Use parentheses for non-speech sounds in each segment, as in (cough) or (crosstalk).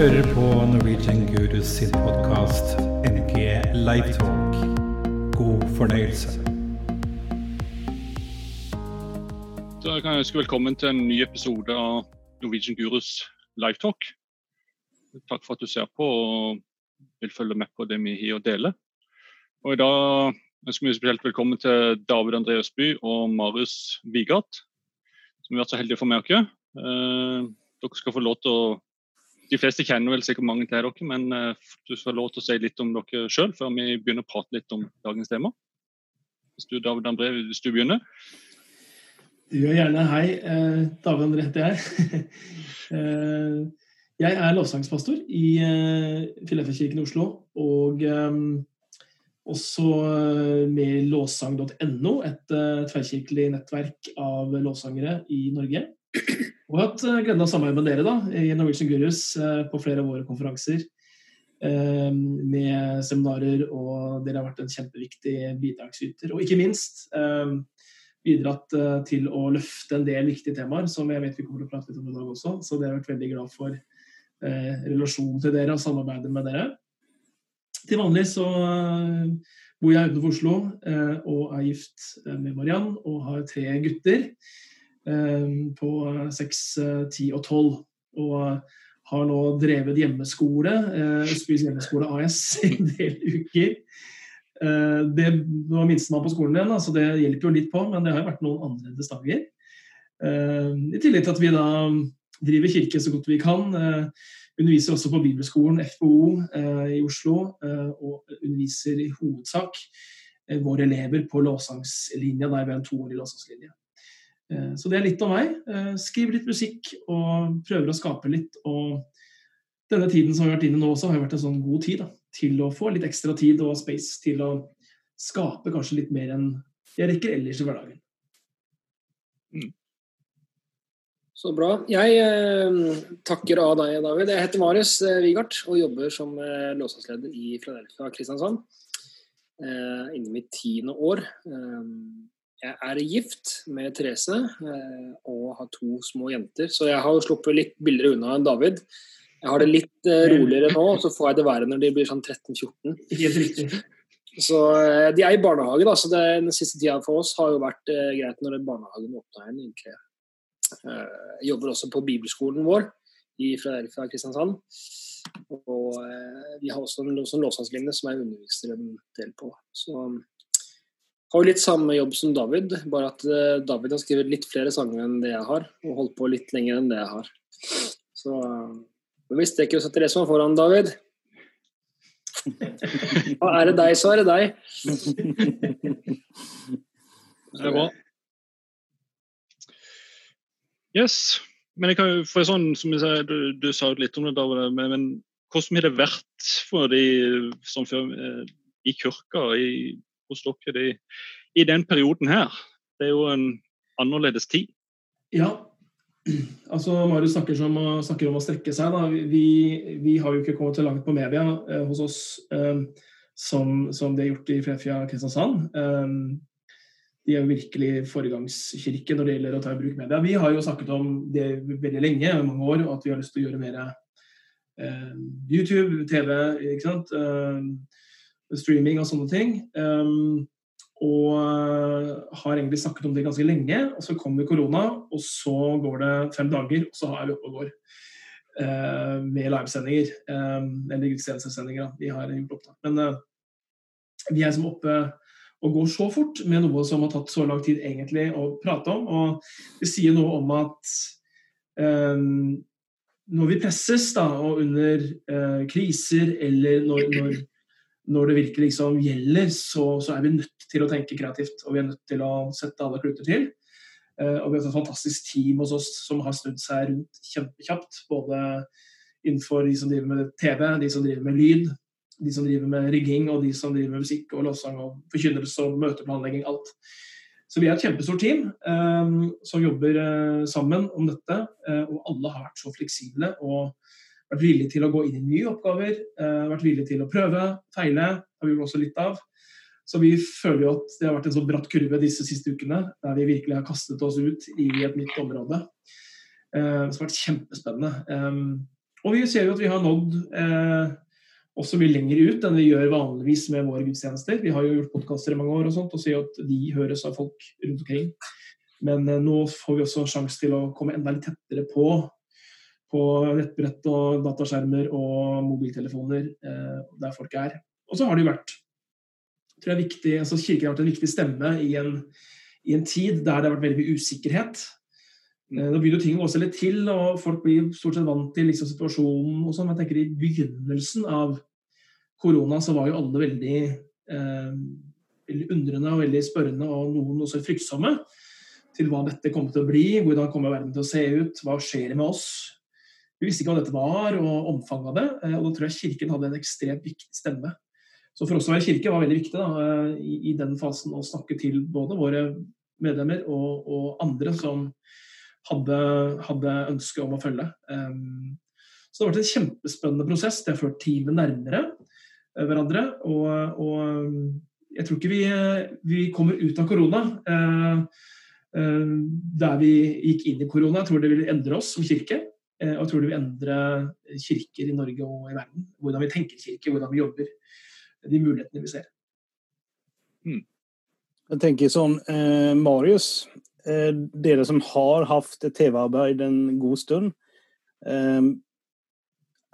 hører på Norwegian Gurus sin podkast NG Livetalk. God fornøyelse. Da kan jeg ønske velkommen til en ny episode av Norwegian Gurus Livetalk. Takk for at du ser på og vil følge med på det vi har å dele. Og I dag ønsker vi spesielt velkommen til David André Østby og Marius Vigart, som vi har vært så heldige å få med oss. Eh, dere skal få lov til å De fleste kjenner vel sikkert mange til dere, men eh, du skal lov til å si litt om dere sjøl før vi begynner å prate litt om dagens tema. Hvis du, David André, hvis du begynner? Du gjør gjerne hei. Eh, David André heter jeg. (laughs) eh, jeg er lovsangspastor i eh, i Oslo. Og også med lovsang.no, et tverrkirkelig nettverk av lovsangere i Norge. Og har hatt eh, gleden av å samarbeide med dere da, i Norwegian Gurus eh, på flere av våre konferanser. eh, Med seminarer, og dere har vært en kjempeviktig bidragsyter. Og ikke minst bidratt til å løfte en del viktige temaer, som jeg vet vi kommer til å prate litt om i dag også. Så det har jeg vært veldig glad for relasjonen til dere og samarbeidet med dere. Til vanlig så bor jeg utenfor Oslo og er gift med Mariann og har tre gutter på seks, eh, ti og tolv. Og har nå drevet hjemmeskole, eh, Østbys hjemmeskole AS, (laughs) i en del uker. Eh, Det var minstemann på skolen igjen, så det hjelper jo litt på, men det har jo vært noen annerledes dager. Eh, I tillegg til at vi da driver kirke så godt vi kan. eh, Underviser også på Bibelskolen eh, i Oslo, eh, og underviser i hovedsak eh, våre elever på låssangslinja, der vi har en toårig låssangslinje. Eh, Så det er litt om meg. Eh, Skriver litt musikk og prøver å skape litt. Og denne tiden som vi har vært inne nå også, har vært en sånn god tid da, til å få litt ekstra tid og space til å skape kanskje litt mer enn jeg rekker ellers i hverdagen. Så bra. Jeg eh, takker av deg, David. Jeg heter Marius eh, Vigart og jobber som eh, låsingsleder i Philadelphia Kristiansand. Eh, Innen mitt tiende år. Eh, jeg er gift med Therese eh, og har to små jenter, så jeg har jo sluppet litt billigere unna enn David. Jeg har det litt eh, roligere nå, så får jeg det være når de blir sånn 13-14. Så eh, De er i barnehage, da, så det, den siste tida for oss har jo vært greit når barnehagen åpna igjen. egentlig. Jeg jobber også på bibelskolen vår i Philadelphia Kristiansand. Og vi har også en sånn som jeg underviser en del på. Så har jo litt samme jobb som David, bare at eh, David har skrevet litt flere sanger enn det jeg har, og holdt på litt lenger enn det jeg har. Så eh, men vi strekker oss etter det som er foran, David. (laughs) Og er det deg, så er det deg. Det er bra. Yes. Men jeg kan jo, få sånn, som jeg sier, du, du sa jo litt om det, David, men, men hvordan har det vært for de som før, eh, i kirka i, hos dere de, i den perioden her? Det er jo en annerledes tid. Ja. Altså, Marius snakker, som, snakker om å strekke seg. Vi, vi har jo ikke kommet så langt på media eh, hos oss eh, som, som det er gjort i Frefjord Kristiansand. Eh, de er jo virkelig foregangskirke når det gjelder å ta i bruk media. Vi har jo snakket om det veldig lenge, mange år, at vi har lyst til å gjøre mer eh, YouTube, TV, ikke sant? Eh, streaming og sånne ting. Um, og eh, har egentlig snakket om det ganske lenge. og Så kommer korona, og så går det fem dager, og så er vi oppe og går. Uh, med livesendinger. Um, eller gudstjenestesendinger. Vi har gjort opptak. Men uh, vi er som oppe og går så fort med noe som har tatt så lang tid egentlig å prate om. Og det sier noe om at um, når vi presses da, og under uh, kriser, eller når, når når det virkelig liksom gjelder, så, så, er vi nødt til å tenke kreativt. Og vi er nødt til å sette alle kluter til. Uh, og vi har et fantastisk team hos oss som har snudd seg rundt kjempekjapt. Både innenfor de som driver med TV, de som driver med lyd, de som driver med rigging, og de som driver med musikk og lovsang og forkynnelse og møteplanlegging. Alt. Så vi er et kjempestort team um, som jobber uh, sammen om dette. Uh, og alle har vært så fleksible og vært villig til å gå inn i nye oppgaver, eh, vært villig til å prøve, feile. har vi også litt av. Så vi føler jo at det har vært en så bratt kurve disse siste ukene, der vi virkelig har kastet oss ut i et nytt område. Eh, som har vært kjempespennende. Eh, og vi ser jo at vi har nådd også mye lenger ut enn vi gjør vanligvis med våre gudstjenester. Vi har jo gjort podkaster i mange år og sånt, og sier at de høres av folk rundt omkring. Men nå får vi også sjanse til å komme enda litt tettere på på nettbrett og dataskjermer og mobiltelefoner eh, der folk er. Og så har det jo vært tror jeg viktig, altså Kirken har vært en viktig stemme i en, i en tid der det har vært veldig mye usikkerhet. Eh, nå begynner ting å gå seg litt til, og folk blir stort sett vant til liksom, situasjonen. og sånn. Jeg tenker I begynnelsen av korona så var jo alle veldig, eh, veldig undrende og veldig spørrende, og noen også fryktsomme til hva dette kommer til å bli. Hvordan kommer verden til å se ut? Hva skjer med oss? Vi visste ikke hva dette var, og omfanget av det. Eh, og da tror jeg Kirken hadde en ekstremt viktig stemme. Så for oss å være kirke var veldig viktig da, eh, i, i, den fasen å snakke til både våre medlemmer og, og andre som hadde, hadde, ønske om å følge. Um, så det har vært en kjempespennende prosess. Det har ført teamet nærmere hverandre. Og, og jeg tror ikke vi, vi, kommer ut av korona uh, uh, der vi gikk inn i korona. Jeg tror det vil endre oss som kirke. Eh, og tror det vil endre kirker i Norge og i verden. Hvordan vi tenker kirke, hvordan vi jobber. De mulighetene vi ser. Mm. Jeg tenker sånn, eh, Marius, eh, dere som har hatt TV-arbeid en god stund, eh,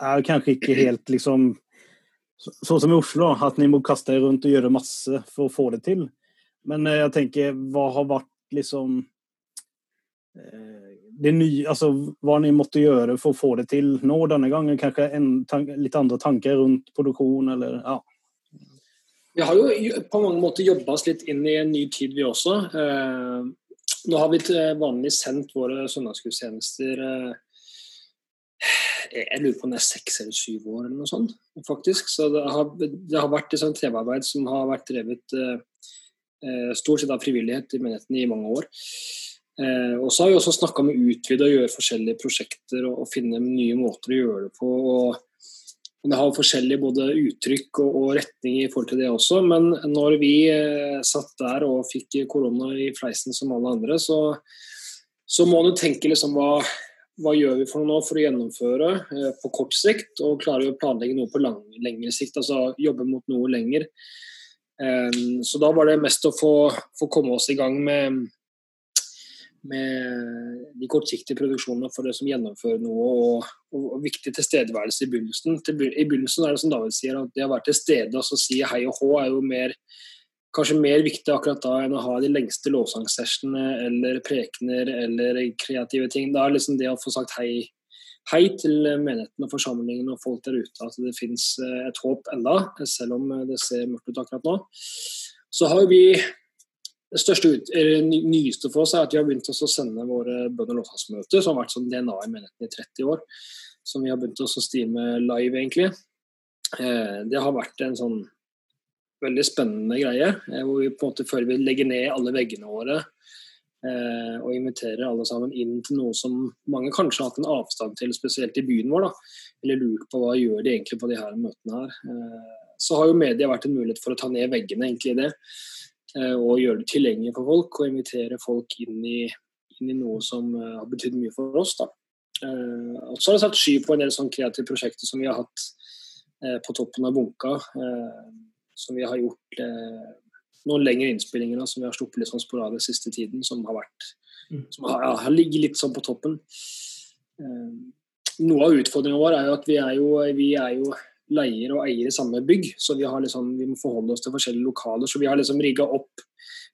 er kanskje ikke helt liksom Sånn som i Oslo, at dere må kaste dere rundt og gjøre masse for å få det til. Men eh, jeg tenker, hva har vært liksom eh, det nye, altså, hva dere måtte gjøre for å få det til nå denne gangen? Kanskje en, litt andre tanker rundt produksjon, eller ja. Vi har jo på mange måter jobba oss litt inn i en ny tid, vi også. Eh, nå har vi vanlig sendt våre søndagsgudstjenester eh, Jeg lurer på om det er seks eller syv år eller noe sånt, faktisk. Så det har, det har vært et sånt TV-arbeid som har vært drevet eh, eh, stort sett av frivillighet i menigheten i mange år. Eh, og så har vi også snakka med å utvide og gjøre forskjellige prosjekter og, og, finne nye måter å gjøre det på. og det har forskjellige både uttrykk og, og, retning i forhold til det også. Men når vi eh, satt der og fikk korona i fleisen som alle andre, så, så må du tenke liksom hva, hva gjør vi for noe nå for å gjennomføre eh, på kort sikt, og klare å planlegge noe på lang, lengre sikt, altså jobbe mot noe lenger. Eh, så da var det mest å få, få komme oss i gang med med de kortsiktige produksjonene for det som gjennomfører noe, og, og, og viktig tilstedeværelse i begynnelsen. Til, I begynnelsen er det som David sier, at det å være til stede og si hei og hå er jo mer, kanskje mer viktig akkurat da enn å ha de lengste lovsangsessionene eller prekener eller kreative ting. Da er liksom det å få sagt hei, hei til menigheten og forsamlingen og folk der ute, at det finnes eh, et håp enda, selv om det ser mørkt ut akkurat nå. Så har vi det største ut, nyeste for oss er at vi har begynt å sende våre og lovsangsmøter, som har vært sånn DNA i menigheten i 30 år, som vi har begynt å streame live, egentlig. Eh, det har vært en sånn veldig spennende greie, eh, hvor vi på en måte før vi legger ned alle veggene våre eh, og inviterer alle sammen inn til noe som mange kanskje har hatt en avstand til, spesielt i byen vår, da, eller lurt på hva gjør de egentlig på de her møtene her. Så har jo media vært en mulighet for å ta ned veggene, egentlig, i det. Eh, og gjøre det tilgjengelig for folk og invitere folk inn i, inn i noe som eh, har betydd mye for oss. Da. Eh, og så har jeg satt sky på en del sånn kreative prosjekter som vi har hatt på toppen av bunka. som vi har gjort noen lengre innspillinger som vi har sluppet litt sånn sporadisk siste tiden, som har vært mm. som har, ja, har ligget litt sånn på toppen. Noe av utfordringen vår er jo at vi er jo, vi er jo leier og eier i samme bygg, så vi, liksom, vi, må forholde oss til forskjellige lokaler. Så vi har liksom rigga opp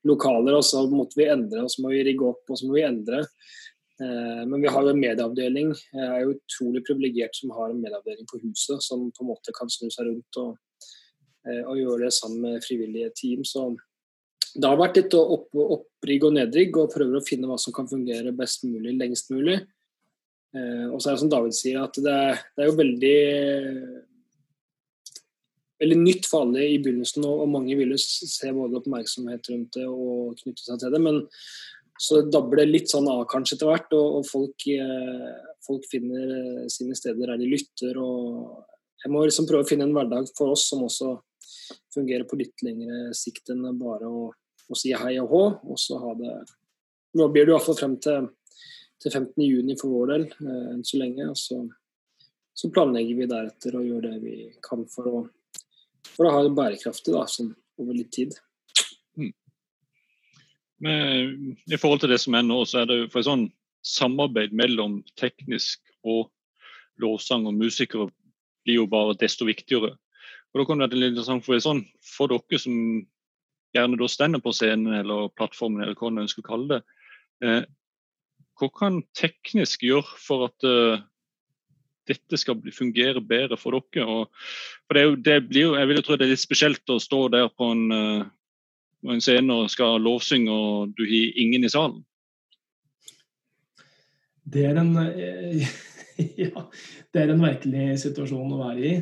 lokaler, og så måtte vi endre, og så må vi rigge opp, og så må vi endre. Eh, men vi har jo en medieavdeling. Jeg er jo utrolig privilegert som har en medieavdeling på huset, som på en måte kan snu seg rundt og, eh, og gjøre det sammen med frivillige team. Så det har vært litt opp, opprigg og nedrigg, og prøver å finne hva som kan fungere best mulig, lengst mulig. Eh, og så er det som David sier, at det, det er jo veldig veldig nytt for alle i begynnelsen, og, mange ville se både oppmerksomhet rundt det og knytte seg til det. Men så dabber det litt sånn av kanskje etter hvert, og, og folk, eh, folk, finner eh, sine steder der de lytter. og Jeg må liksom prøve å finne en hverdag for oss som også fungerer på litt lengre sikt enn bare å, å si hei og hå, og så ha det Nå blir det iallfall frem til, til 15.6 for vår del, eh, enn så lenge. og så så planlegger vi deretter og gjør det vi kan for å, for å ha det bærekraftig da, sånn over litt tid. Men I forhold til det som er nå, så er det for et sånn samarbeid mellom teknisk og lovsang og musikere blir jo bare desto viktigere. Og da kan det være litt interessant for, sånn, for dere som gjerne da stender på scenen eller plattformen, eller hva man ønsker å kalle det. Eh, hva kan teknisk gjøre for at uh, dette skal fungere bedre for dere? Og, for det, jo, det, blir jo, Jeg vil jo tro det er litt spesielt å stå der på en, uh, en scene og skal lovsynge, og du har ingen i salen. Det er en uh, (laughs) Ja, det er en merkelig situasjon å være i.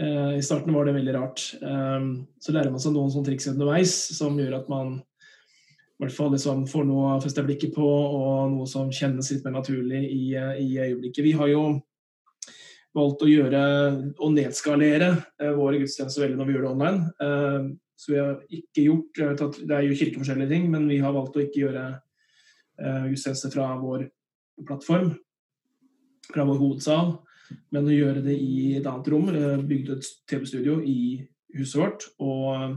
Uh, I starten var det veldig rart. Um, så lærer man seg noen sånne triks underveis som gjør at man i hvert fall liksom får noe å feste blikket på, og noe som kjennes litt mer naturlig i, i øyeblikket. Vi har jo valgt å gjøre å nedskalere uh, våre gudstjenester veldig når vi gjør det online. Uh, så vi har ikke gjort Det er jo kirkeforskjellige ting, men vi har valgt å ikke gjøre gudstjenester fra vår plattform, fra vår hovedsal men å gjøre det i et annet rom. Bygde et TV-studio i huset vårt og,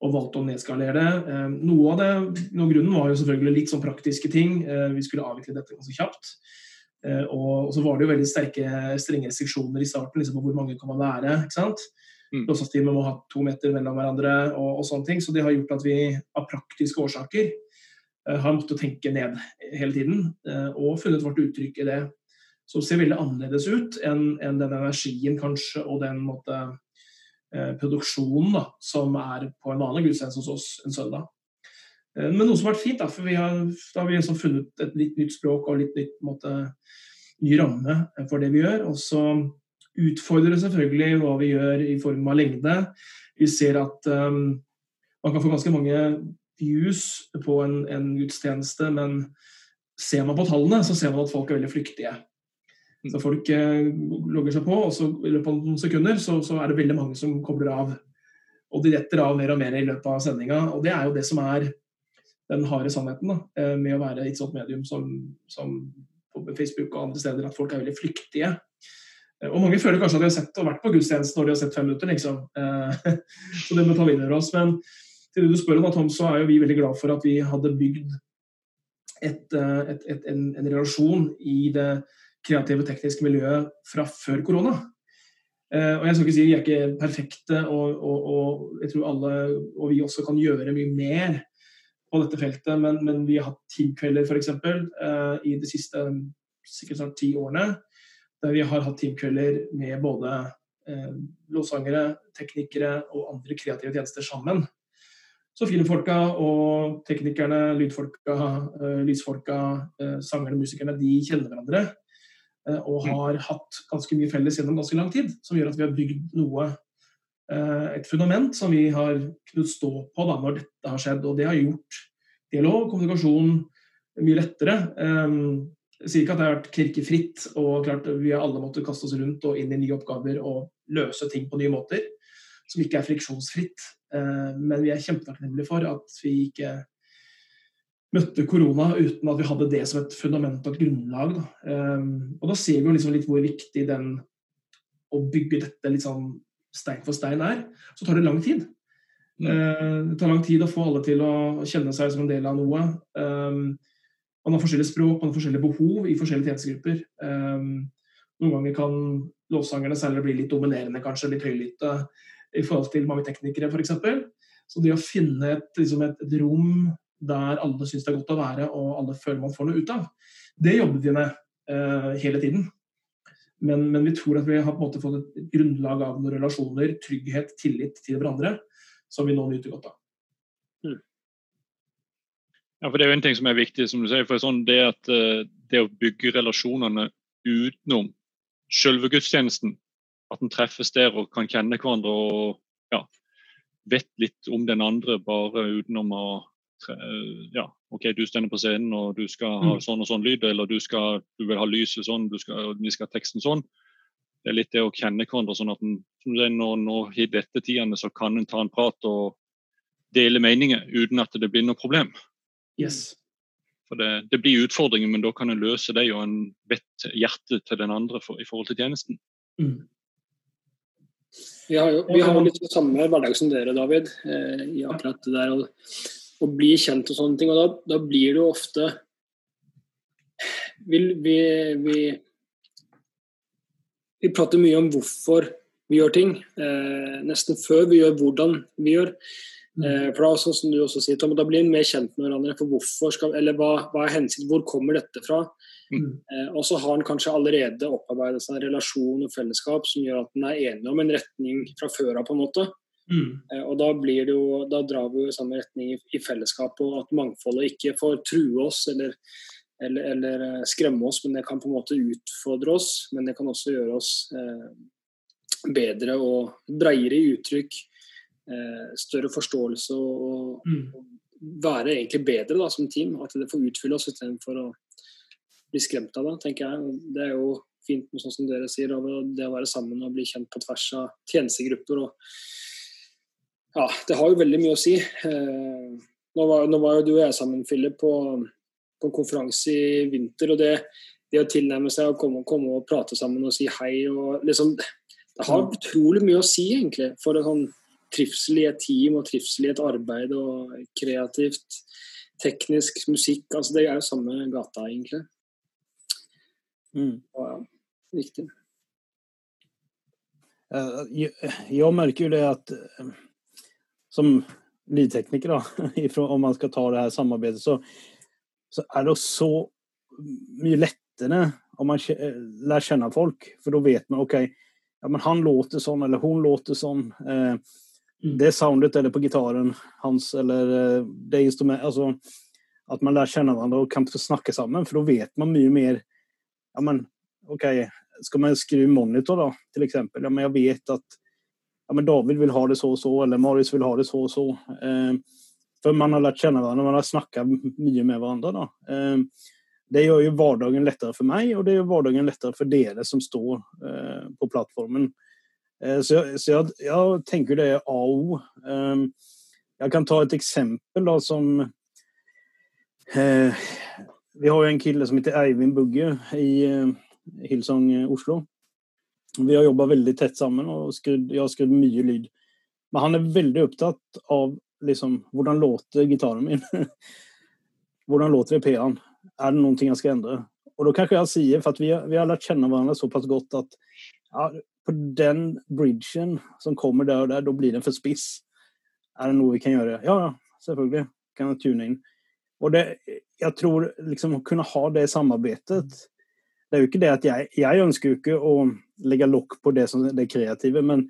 og, valgte å nedskalere det. Eh, noe av det, noe grunnen var jo selvfølgelig litt sånn praktiske ting. Eh, vi skulle avvikle dette ganske kjapt. Eh, og, så var det jo veldig sterke, strenge restriksjoner i starten liksom, på hvor mange kan man være. ikke sant? Mm. må ha to meter mellom hverandre og, og, sånne ting. Så det har gjort at vi av praktiske årsaker har måttet tenke ned hele tiden. Og funnet vårt uttrykk i det som ser veldig annerledes ut enn, enn den energien kanskje og den måte, eh, produksjonen da, som er på en vanlig gudstjeneste hos oss en søndag. Eh, men noe som har vært fint, da, for vi har, da har vi liksom funnet et litt nytt språk og litt nytt måte, ny ramme for det vi gjør. Og så utfordrer det selvfølgelig hva vi gjør i form av lengde. Vi ser at um, man kan få ganske mange views på en, en gudstjeneste, men ser man på tallene, så ser man at folk er veldig flyktige. Så folk eh, logger seg på, og så i løpet av noen sekunder så, så, er det veldig mange som kobler av. Og de retter av mer og mer i løpet av sendinga. Og det er jo det som er den harde sannheten da, eh, med å være et sånt medium som, som på Facebook og andre steder, at folk er veldig flyktige. Eh, og mange føler kanskje at de har sett og vært på gudstjenesten når de har sett fem minutter, liksom. (laughs) Så det må ta inn over oss. Men til det du spør om, Tom, så er jo vi veldig glad for at vi hadde bygd et, et, et, en, en relasjon i det kreative tekniske miljøet fra før korona. Eh, og jeg skal ikke si vi er ikke perfekte, og, og, og, jeg tror alle og vi også kan gjøre mye mer på dette feltet, men, men vi har hatt teamkvelder f.eks. Uh, i de siste sikkert snart ti årene, der vi har hatt teamkvelder med både uh, låtsangere, teknikere og andre kreative tjenester sammen. Så filmfolka og teknikerne, lydfolka, uh, lysfolka, uh, sangerne, musikerne, de kjenner hverandre. Eh, og mm. har hatt ganske mye felles gjennom ganske lang tid. Som gjør at vi har bygd noe, eh, et fundament som vi har kunnet stå på da når dette har skjedd. Og det har gjort dialog, og kommunikasjon, mye lettere. Eh, jeg sier ikke at det har vært kirkefritt, og klart vi har alle måttet kaste oss rundt og inn i nye oppgaver og løse ting på nye måter. Som ikke er friksjonsfritt. Men vi er kjempetakknemlige for at vi ikke møtte korona uten at vi hadde det som et fundament og et grunnlag. Og da ser vi jo liksom litt hvor viktig den å bygge dette litt sånn stein for stein er. Så tar det lang tid. Mm. Uh, det tar lang tid å få alle til å kjenne seg som en del av noe. Um, man har forskjellige språk, man har forskjellige behov i forskjellige tjenestegrupper. Um, noen ganger kan lovsangerne særlig bli litt dominerende, kanskje litt høylytte i forhold til mange teknikere f.eks. Så det å finne et, liksom et, et rom der alle syns det er godt å være og alle føler man får noe ut av. Det jobber vi med uh, hele tiden. Men, men, vi tror at vi har på en måte fått et grunnlag av noen relasjoner, trygghet, tillit til hverandre, som vi nå nyter godt av. Mm. Ja, for Det er jo en ting som er viktig, som du sier, for sånn det, at, uh, det å bygge relasjonene utenom selve gudstjenesten. At en treffes der og kan kjenne hverandre og ja, vet litt om den andre bare utenom å ja, OK, du står på scenen og du skal ha mm. sånn og sånn lyd, eller du, skal, du vil ha lyset sånn, du skal, vi skal ha teksten sånn. Det er litt det å kjenne hverandre. sånn at en, når, når i dette tidene så kan en ta en prat og dele meninger uten at det blir noe problem. Yes. For det, det blir utfordringer, men da kan en løse det, og en vet hjertet til den andre for, i forhold til tjenesten. Mm. Vi har jo, vi har litt samme hverdag som dere, David, eh, i akkurat det der å, å, bli kjent og sånne ting. Og da, da blir det jo ofte vi, vi, vi, vi prater mye om hvorfor vi gjør ting, eh, nesten før vi gjør hvordan vi gjør. Mm. Eh, for da, sånn som du også sier, Tom, da blir en mer kjent med hverandre. for hvorfor skal, eller hva, hva er hensikten, Hvor kommer dette fra? Mm. Eh, og så har en kanskje allerede opparbeidet seg en relasjon og fellesskap som gjør at en er enig om en retning fra før av. på en måte. Mm. Eh, og da, blir det jo, da drar vi jo i samme retning i, i fellesskapet, og at mangfoldet ikke får true oss eller, eller, eller, eh, skremme oss, men det kan på en måte utfordre oss. Men det kan også gjøre oss eh, bedre og breiere i uttrykk eh, større forståelse og, mm. og være egentlig bedre da, som team. At det får utfylle oss istedenfor å bli skremt av det, tenker jeg. Det er jo fint med sånn som dere sier, det å være sammen og bli kjent på tvers av tjenestegrupper. og ja, Det har jo veldig mye å si. Eh, nå, var, nå var jo du og jeg sammen, Philip, på, på konferanse i vinter. og det, det å tilnærme seg å komme, komme, og prate sammen og si hei og liksom Det har mm. utrolig mye å si, egentlig, for en sånn trivsel i et team og trivsel i et arbeid og kreativt, teknisk, musikk. altså Det er jo samme gata, egentlig. Mm. Og, ja, viktig. Jeg, jeg merker jo det at eh, som lydtekniker, da, (laughs) om man skal ta det her samarbeidet, så, så er det så mye lettere om man lærer kjenne folk. For da vet man ok, ja, men han låter sånn, eller hun låter sånn. Eh, Mm. det soundet eller på gitaren hans eller eh, det instrumentet altså, At man lærer kjenne hverandre og kan snakke sammen, for da vet man mye mer ja, men, OK, skal man skru monitor, da, til eksempel? Ja, men jeg vet at ja, men David vil ha det så og så, eller Marius vil ha det så og så. Eh, for man har lært kjenne hverandre, man har snakket mye med hverandre. da. Eh, det gjør jo hverdagen lettere for meg, og det gjør hverdagen lettere for dere som står eh, på plattformen. Eh, så, jeg, så jeg, jeg, tenker det er A og O. Ehm, jeg kan ta et eksempel da, som eh, Vi har jo en kille som heter Eivind Bugge i eh, Hillsong Oslo. Vi har jobba veldig tett sammen, og skrudd, jeg har skrudd mye lyd. Men han er veldig opptatt av liksom, hvordan låter gitaren min. (laughs) hvordan låter det i P-en? Er det noe jeg skal endre? Og da kanskje jeg sier, for vi, vi har lært kjenne hverandre såpass godt at ja, på den bridgen som kommer der og der, da blir den for spiss. Er det noe vi kan gjøre? Ja, ja, selvfølgelig. Kan jeg tune inn. Og det, jeg tror liksom å kunne ha det samarbeidet Det er jo ikke det at jeg, jeg ønsker jo ikke å legge lokk på det som det kreative, men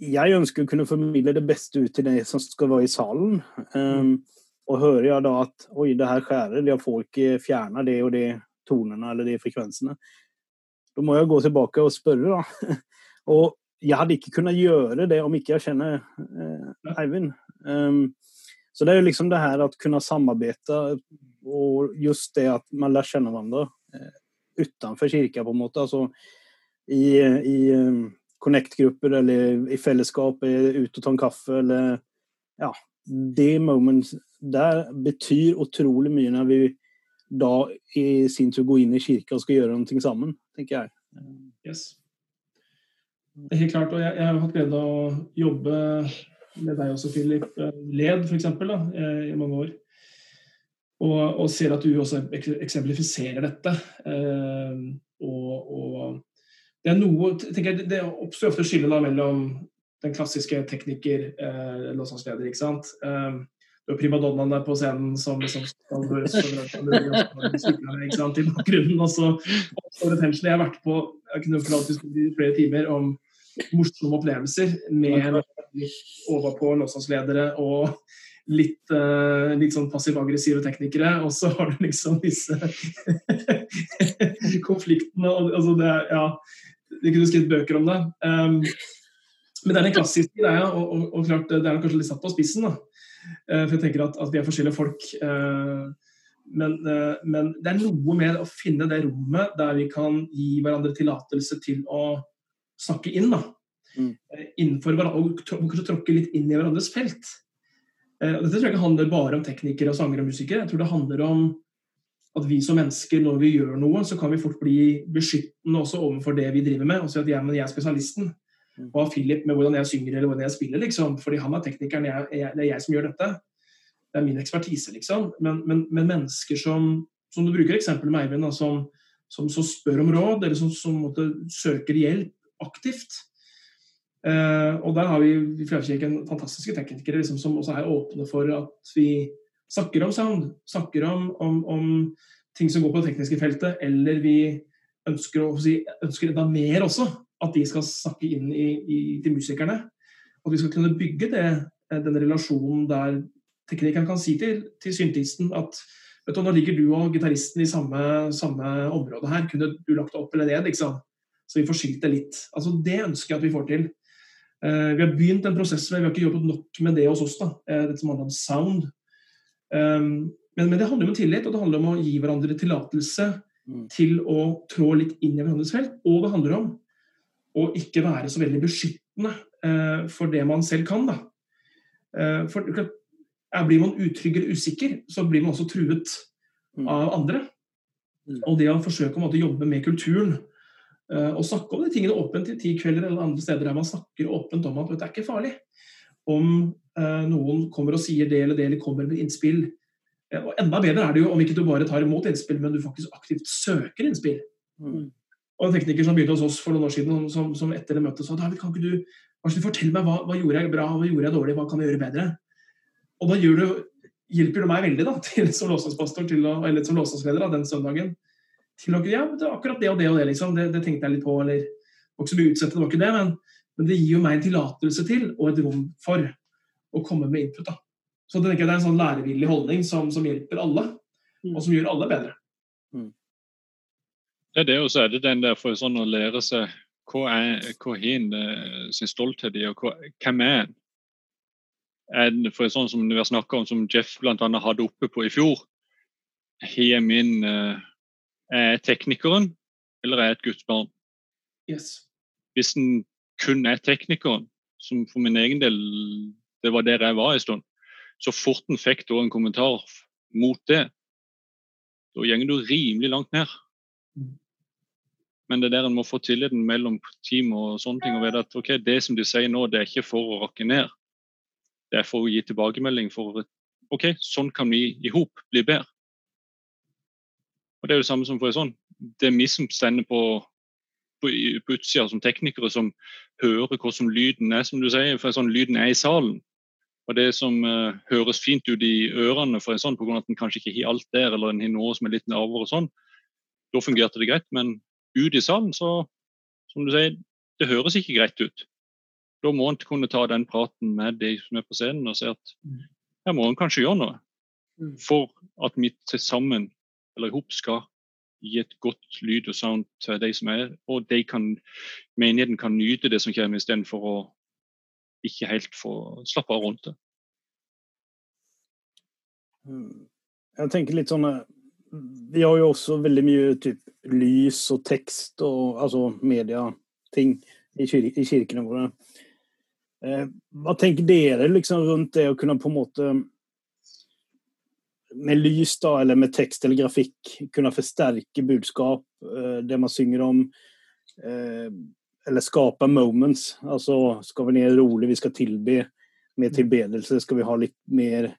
jeg ønsker å kunne formidle det beste ut til de som skal være i salen. Um, og hører jeg da at oi, det her skjærer, jeg får ikke fjerne det og det tonene eller de frekvensene, da må jeg gå tilbake og spørre, da. (laughs) Og jeg hadde ikke kunnet gjøre det om ikke jeg kjenner eh, Eivind. Um, så det er jo liksom det her å kunne samarbeide, og just det at man lærer kjenne hverandre eh, utenfor kirka, på en måte. Altså i, i um, Connect-grupper eller i fellesskap, ute og ta en kaffe eller Ja. Det moment der betyr utrolig mye når vi da i sin tur går inn i kirka og skal gjøre noe sammen tenker jeg. Yes. Det er helt klart, og jeg, jeg har hatt glede av å jobbe med deg også, Philip eh, Led, f.eks., eh, i mange år. Og, og, ser at du også eksemplifiserer dette. Eh, og, og, det er noe tenker jeg, Det oppstår ofte skille mellom den klassiske tekniker, eh, låtsassleder, ikke sant. Eh, primadonnaene på scenen som liksom skal høres i bakgrunnen. Og så oppstår attention. Jeg har vært på jeg kunne i flere timer om morsomme opplevelser med overpå låsasledere og litt, uh, litt sånn passiv-aggressive teknikere. Og så har du liksom disse (laughs) konfliktene. Og, altså det, ja, vi kunne skrevet bøker om det. Um, men det er den klassiske greia, og, og, og, klart, det er kanskje litt satt på spissen. da Eh, for jeg tenker at, at vi er forskjellige folk. Eh, men, men, det er noe med å finne det rommet der vi kan gi hverandre tillatelse til å snakke inn. da. Mm. Innenfor hverandre, og kanskje tråkke litt inn i hverandres felt. Eh, dette tror jeg ikke handler bare om teknikere, og sangere og musikere. Jeg tror det handler om at vi som mennesker, når vi gjør noe, så kan vi fort bli beskyttende også overfor det vi driver med. Og si at jeg, jeg er spesialisten. Hva Og Philip med hvordan jeg synger eller hvordan jeg spiller, liksom. Fordi han er teknikeren, jeg, jeg, det er jeg som gjør dette. Det er min ekspertise, liksom. Men, men, men mennesker som, som du bruker eksempelet med Eivind, som, som, som, spør om råd, eller som, som måtte, søker hjelp aktivt. Uh, og der har vi i Fjellkirken fantastiske teknikere liksom, som også er åpne for at vi snakker om sound, snakker om, om, om ting som går på det tekniske feltet, eller vi ønsker, å, si, ønsker enda mer også. At de skal snakke inn i, i, til musikerne. At vi skal kunne bygge det, eh, den relasjonen der teknikeren kan si til, til syntisten at vet du, nå ligger du og gitaristen i samme, samme, område her, kunne du lagt det opp eller ned? liksom? Så vi får skilt det litt. Altså Det ønsker jeg at vi får til. Uh, vi har begynt en prosess vi har ikke jobbet nok med det hos oss. da, uh, Dette som handler om sound. Um, men, men, det handler om tillit, og det handler om å gi hverandre tillatelse mm. til å trå litt inn i hverandres felt. Og det handler om å ikke være så veldig beskyttende uh, for det man selv kan. da. for blir man utrygg eller usikker, så blir man også truet mm. av andre. Mm. Og det å forsøke å jobbe med kulturen og snakke om de tingene åpent i ti kvelder eller andre steder der man snakker åpent om at det er ikke farlig. Om eh, noen kommer og sier det eller det, eller kommer med innspill. Eh, og Enda bedre er det jo om ikke du bare tar imot innspill, men du faktisk aktivt søker innspill. Mm. Og En tekniker som begynte hos oss for noen år siden, som, som etter det møtet sa David, kan ikke du, kanskje fortelle meg hva, hva gjorde jeg bra, hva gjorde jeg dårlig, hva kan jeg gjøre bedre? Og da du, hjelper du meg veldig da, (laughs) til, som låsingspastor eller som låsangsleder den søndagen til å ja, det akkurat det og det og det, liksom. Det, det tenkte jeg litt på. eller var ikke så mye utsette, det var ikke det, men, men, det gir jo meg en tillatelse til og et rom for å komme med input. da. Så det, tenker jeg, det er en sånn lærevillig holdning som, som hjelper alle, mm. og som gjør alle bedre. Mm. Det er det, og så er det den der for sånn å lære seg hva er hva hin eh, sin stolthet i, og hva, hvem er en? for sånn som vi har snakka om, som Jeff bl.a. hadde oppe på i fjor. Har min uh, Er teknikeren, eller er et gudsbarn? Yes. Hvis en kun er teknikeren, som for min egen del det var der jeg var en stund, så fort en fikk da en kommentar mot det, da går du rimelig langt ned. Mm. Men det er der en må få tilliten mellom team og sånne ting. og vite at okay, Det som de sier nå, det er ikke for å rakke ned. Det er for å gi tilbakemelding for OK, sånn kan vi i hop bli bedre. Og Det er jo det samme som for en sånn. Det er vi som stender på, på, på utsida som teknikere, som hører hvordan lyden er, som du sier. for en sånn Lyden er i salen. Og Det som uh, høres fint ut i ørene for en sånn, pga. at en kanskje ikke har alt der, eller en har noe som er litt lavere og sånn, da fungerte det greit. Men ut i salen, så, som du sier, det høres ikke greit ut da må en kunne ta den praten med de som er på scenen og si at mm. her må en kanskje gjøre noe. Mm. For at vi til sammen, eller i skal gi et godt lyd og sound til de som er, og de kan, menigheten kan nyte det som kommer, istedenfor å ikke helt få slappe av rundt det. Mm. Jeg tenker litt sånn eh, Vi har jo også veldig mye typ, lys og tekst og altså media-ting i, kyr i kirkene våre. Eh, hva tenker dere liksom rundt det å kunne på en måte med lys da, eller med tekst eller grafikk kunne forsterke budskap, eh, det man synger om? Eh, eller skape moments. Altså, skal vi ned rolig, vi skal tilbe med tilbedelse, skal vi ha litt mer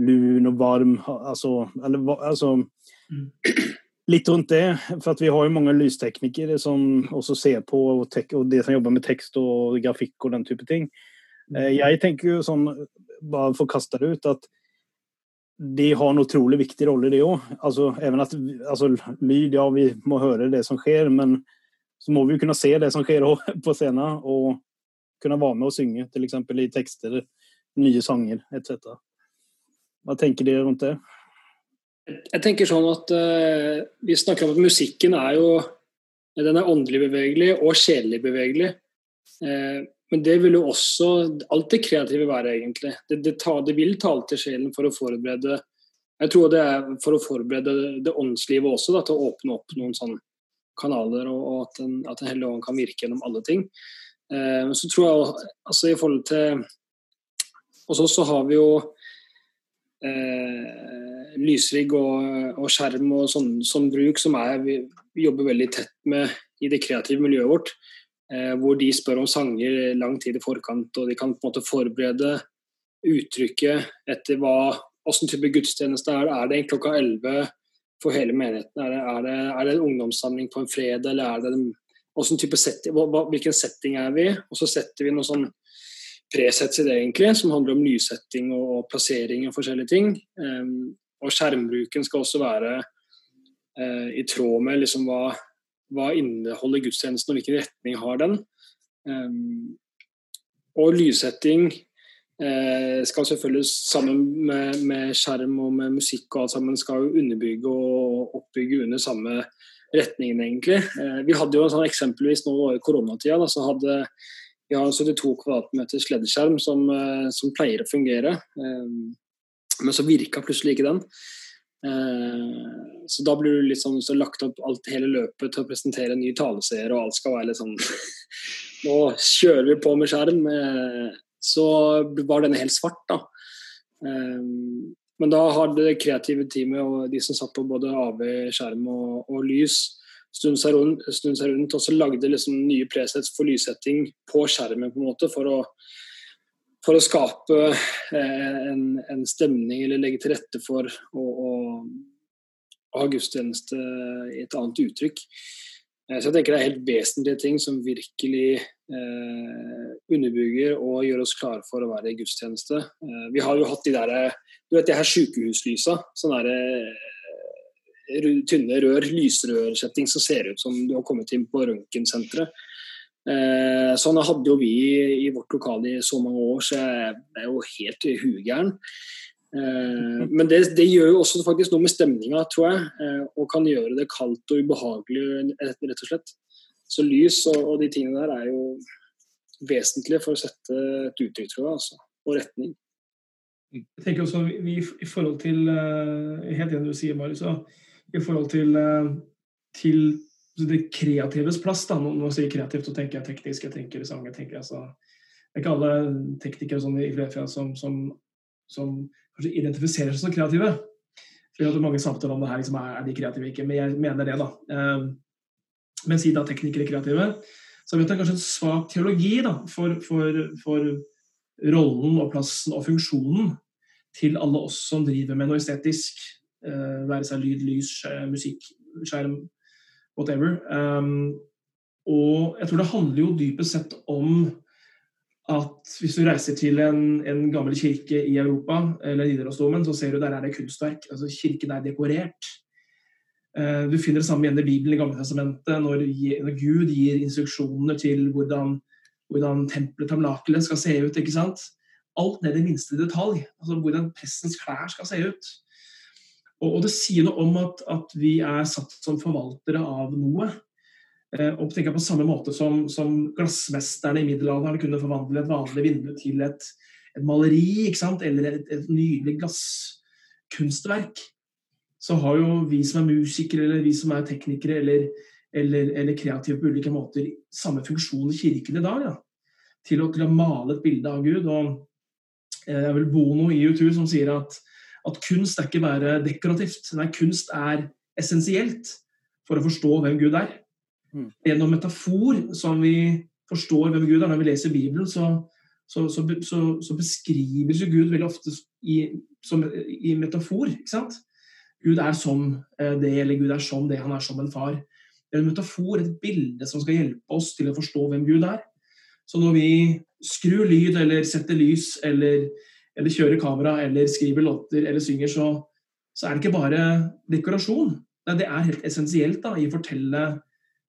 lun og varm Altså, eller, altså mm. (clears throat) Litt rundt det, for at vi har jo mange lysteknikere som også ser på, og, og det som jobber med tekst og grafikk og den type ting. Eh, jeg tenker jo sånn, bare for å kaste det ut, at de har en utrolig viktig rolle, det òg. Altså, altså, lyd, ja, vi må høre det som skjer, men så må vi jo kunne se det som skjer på scenen, og kunne være med og synge, f.eks. i tekster, nye sanger etc. Hva tenker dere rundt det? Jeg tenker sånn at uh, Vi snakker om at musikken er jo den er åndelig bevegelig og sjelelig bevegelig. Uh, men det vil jo også alt det kreative være, egentlig. Det, det, ta, det, vil tale til sjelen for å forberede Jeg tror det er for å forberede det åndslivet også, da, til å åpne opp noen sånne kanaler, og, og at Den, at den hellige ånd kan virke gjennom alle ting. Eh, så tror jeg altså i forhold til Hos så har vi jo eh, lysrigg og, og, skjerm og sånn, sånn, bruk som er, vi, jobber veldig tett med i det kreative miljøet vårt. Eh, hvor de spør om sanger lang tid i forkant, og de kan på en måte forberede uttrykket etter hva Hvilken type gudstjeneste er det? Er det klokka 11 for hele menigheten? Er det, er det, er det en ungdomssamling på en fredag, eller er det en, type setting, hva, hvilken setting er vi? Og så setter vi noe sånn presets i det, egentlig, som handler om nysetting og plassering og forskjellige ting. Um, og skjermbruken skal også være uh, i tråd med liksom, hva, hva inneholder gudstjenesten, og hvilken retning har den. Um, og lyssetting uh, skal selvfølgelig sammen med, med, skjerm og med musikk og alt sammen skal underbygge og oppbygge under samme retningen, egentlig. Uh, vi hadde jo sånn eksempelvis nå i koronatida, da, så hadde vi har 72 kvadratmeter sleddeskjerm som, eh, som, pleier å fungere, eh, men så virka plutselig ikke den. Eh, så da blir litt sånn så lagt opp alt hele løpet til å presentere en ny taleseer, og alt skal være litt sånn (laughs) Nå kjører vi på med skjerm. Så var denne helt svart, da. Men da har det kreative teamet og de som satt på både AV, skjerm og, og lys, snudd seg rundt, rundt og så lagde liksom nye presets for lyssetting på skjermen på en måte for å, for å skape eh, en, en, stemning eller legge til rette for å, å, ha gudstjeneste i et annet uttrykk. Eh, så jeg tenker det er helt vesentlige ting som virkelig eh, underbygger og gjør oss klare for å være i gudstjeneste. Eh, vi har jo hatt de der, du vet de her sykehuslysa. sånn der, tynne rør, lysrørsetting som ser ut som du har kommet inn på røntgensenteret. Eh, sånn hadde jo vi i vårt lokale i så mange år, så jeg er jo helt hugæren. Eh, men det, det, gjør jo også faktisk noe med stemninga, tror jeg, eh, og kan gjøre det kaldt og ubehagelig, rett og slett. Så lys og, og de tingene der er jo vesentlige for å sette et uttrykk, tror jeg, altså, og retning. Jeg tenker også vi, I forhold til helt enig du sier, Marius, i forhold til, til det kreatives plass. da, Når jeg sier kreativt, så tenker jeg teknisk, jeg tenker sang. jeg tenker altså, Det er ikke alle teknikere sånn i Flefjell som, som, som, kanskje identifiserer seg som kreative. Vi har mange samtaler om det her, liksom, er de kreative ikke? Men jeg mener det, da. Uh, men siden da teknikere er kreative, så vet jeg kanskje en svak teologi da, for, for, for rollen og plassen og funksjonen til alle oss som driver med noe estetisk. Uh, være seg lyd, lys, musikk, skjerm, whatever. Um, og jeg tror det handler jo dypest sett om at hvis du reiser til en, en gammel kirke i Europa, eller Nidarosdomen, så ser du der er det kunstverk. altså Kirken er dekorert. Uh, du finner det samme igjen i Bibelen i Gamle Testamentet, når, når Gud gir instruksjoner til hvordan hvordan tempelet, tamlakelet, skal se ut. ikke sant? Alt ned i minste detalj. altså Hvordan prestens klær skal se ut. Og, og det sier noe om at, at, vi er satt som forvaltere av noe. Eh, og tenker på samme måte som, som glassmesterne i middelalderen kunne forvandle et vanlig vindu til et, et maleri eller et, et nydelig glasskunstverk. Så har jo vi som er musikere eller vi som er teknikere eller eller, eller kreative på ulike måter, samme funksjon i kirken i dag. Ja. Til, å, til, å, male et bilde av Gud. og eh, Det er vel Bono i U2 som sier at, at kunst er ikke bare dekorativt. Nei, kunst er essensielt for å forstå hvem Gud er. Mm. Gjennom metafor som vi forstår hvem Gud er. Når vi leser Bibelen, så, så, så, så beskrives jo Gud veldig ofte i, som, i metafor. ikke sant? Gud er som eh, det, eller Gud er som det. Han er som en far Det er en metafor, et bilde som skal hjelpe oss til å forstå hvem Gud er. Så når vi skrur lyd eller setter lys eller, eller kjører kamera eller skriver låter eller synger, så, så, er det ikke bare dekorasjon. Det er helt essensielt da, i å fortelle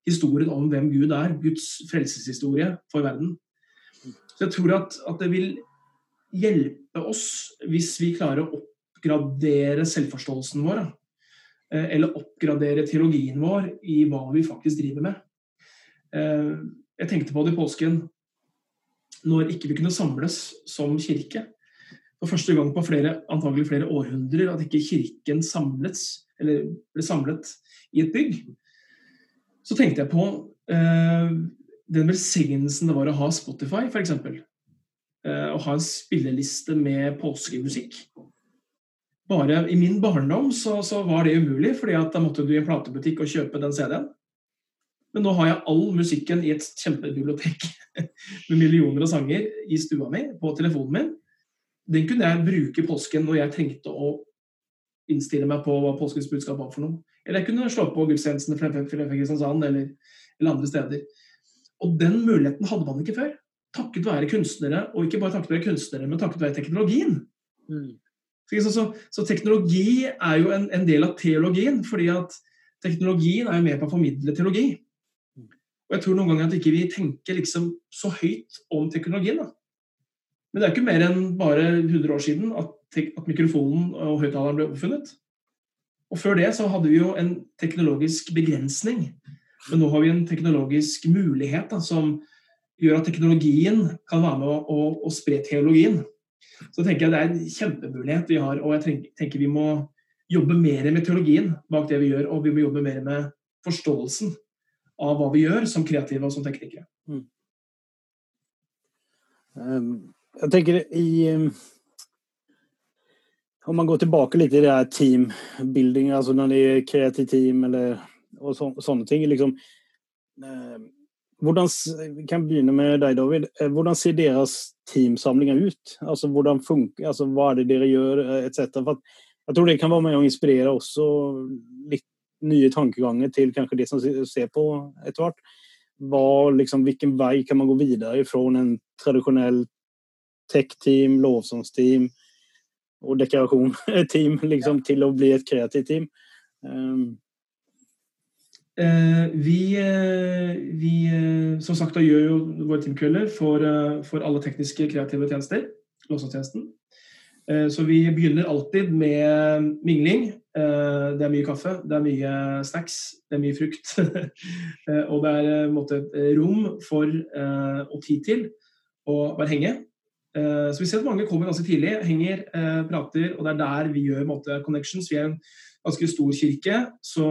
historien om hvem Gud er. Guds frelseshistorie for verden. Så jeg tror at, at det vil hjelpe oss hvis vi klarer å oppgradere selvforståelsen vår. Da Eh, eller oppgradere teologien vår i hva vi faktisk driver med. Eh, jeg tenkte på det i påsken når ikke vi kunne samles som kirke. For første gang på flere, antagelig flere århundrer at ikke Kirken samlets, eller ble samlet i et bygg. Så tenkte jeg på eh, den velsignelsen det var å ha Spotify, f.eks. Eh, å ha en spilleliste med påskemusikk. bare I min barndom så, så var det umulig, fordi at da måtte du i en platebutikk og kjøpe den CD-en. Men nå har jeg all musikken i et kjempebibliotek (laughs) med millioner av sanger i stua mi, på telefonen min. Den kunne jeg bruke i påsken når jeg trengte å innstille meg på hva påskens budskap var for noe. Eller jeg kunne slå på gudstjenesten i Kristiansand eller, eller andre steder. Og den muligheten hadde man ikke før. Takket være kunstnere, og ikke bare takket være kunstnere, men takket være teknologien. Mm. Så, så, så, teknologi er jo en, en, del av teologien, fordi at teknologien er jo med på å formidle teologi. Og jeg tror noen ganger at ikke vi tenker liksom så høyt om teknologien. Da. Men det er ikke mer enn bare 100 år siden at, at mikrofonen og høyttaleren ble oppfunnet. Og før det så hadde vi jo en teknologisk begrensning. Men nå har vi en teknologisk mulighet da, som gjør at teknologien kan være med å, å, spre teologien. Så tenker jeg det er en kjempemulighet vi har, og jeg tenker vi må jobbe mer med teologien bak det vi gjør, og vi må jobbe mer med forståelsen av hva vi gjør som kreative og som teknikere. Mm. Um, jeg tenker i um, Om man går tilbake litt i det her teambuilding, altså når det er kreativt team eller, och så, sånne ting liksom, eh, hvordan, kan begynne med deg, David. Hvordan ser deres teamsamlinger ut? Altså, hvordan funker, altså, Hva er det dere gjør, etc. jeg tror det kan være med å inspirere også litt nye tankeganger til kanskje det som ser på etter hvert. Liksom, hvilken vei kan man gå videre fra en tradisjonell tech-team, lovsangsteam og dekorasjon-team (laughs) ja. til å bli et kreativt team? Um, Eh, vi, eh, vi, eh, som sagt, da gjør jo våre teamkvelder for, for alle tekniske kreative tjenester. Låsatjenesten. Så vi begynner alltid med mingling. Det er mye kaffe, det er mye snacks, det er mye frukt. (laughs) og det er måte, rom for og tid til å bare henge. Så vi ser at mange kommer ganske tidlig, henger, prater, og det er der vi gjør måte, connections. Vi er en ganske stor kirke, så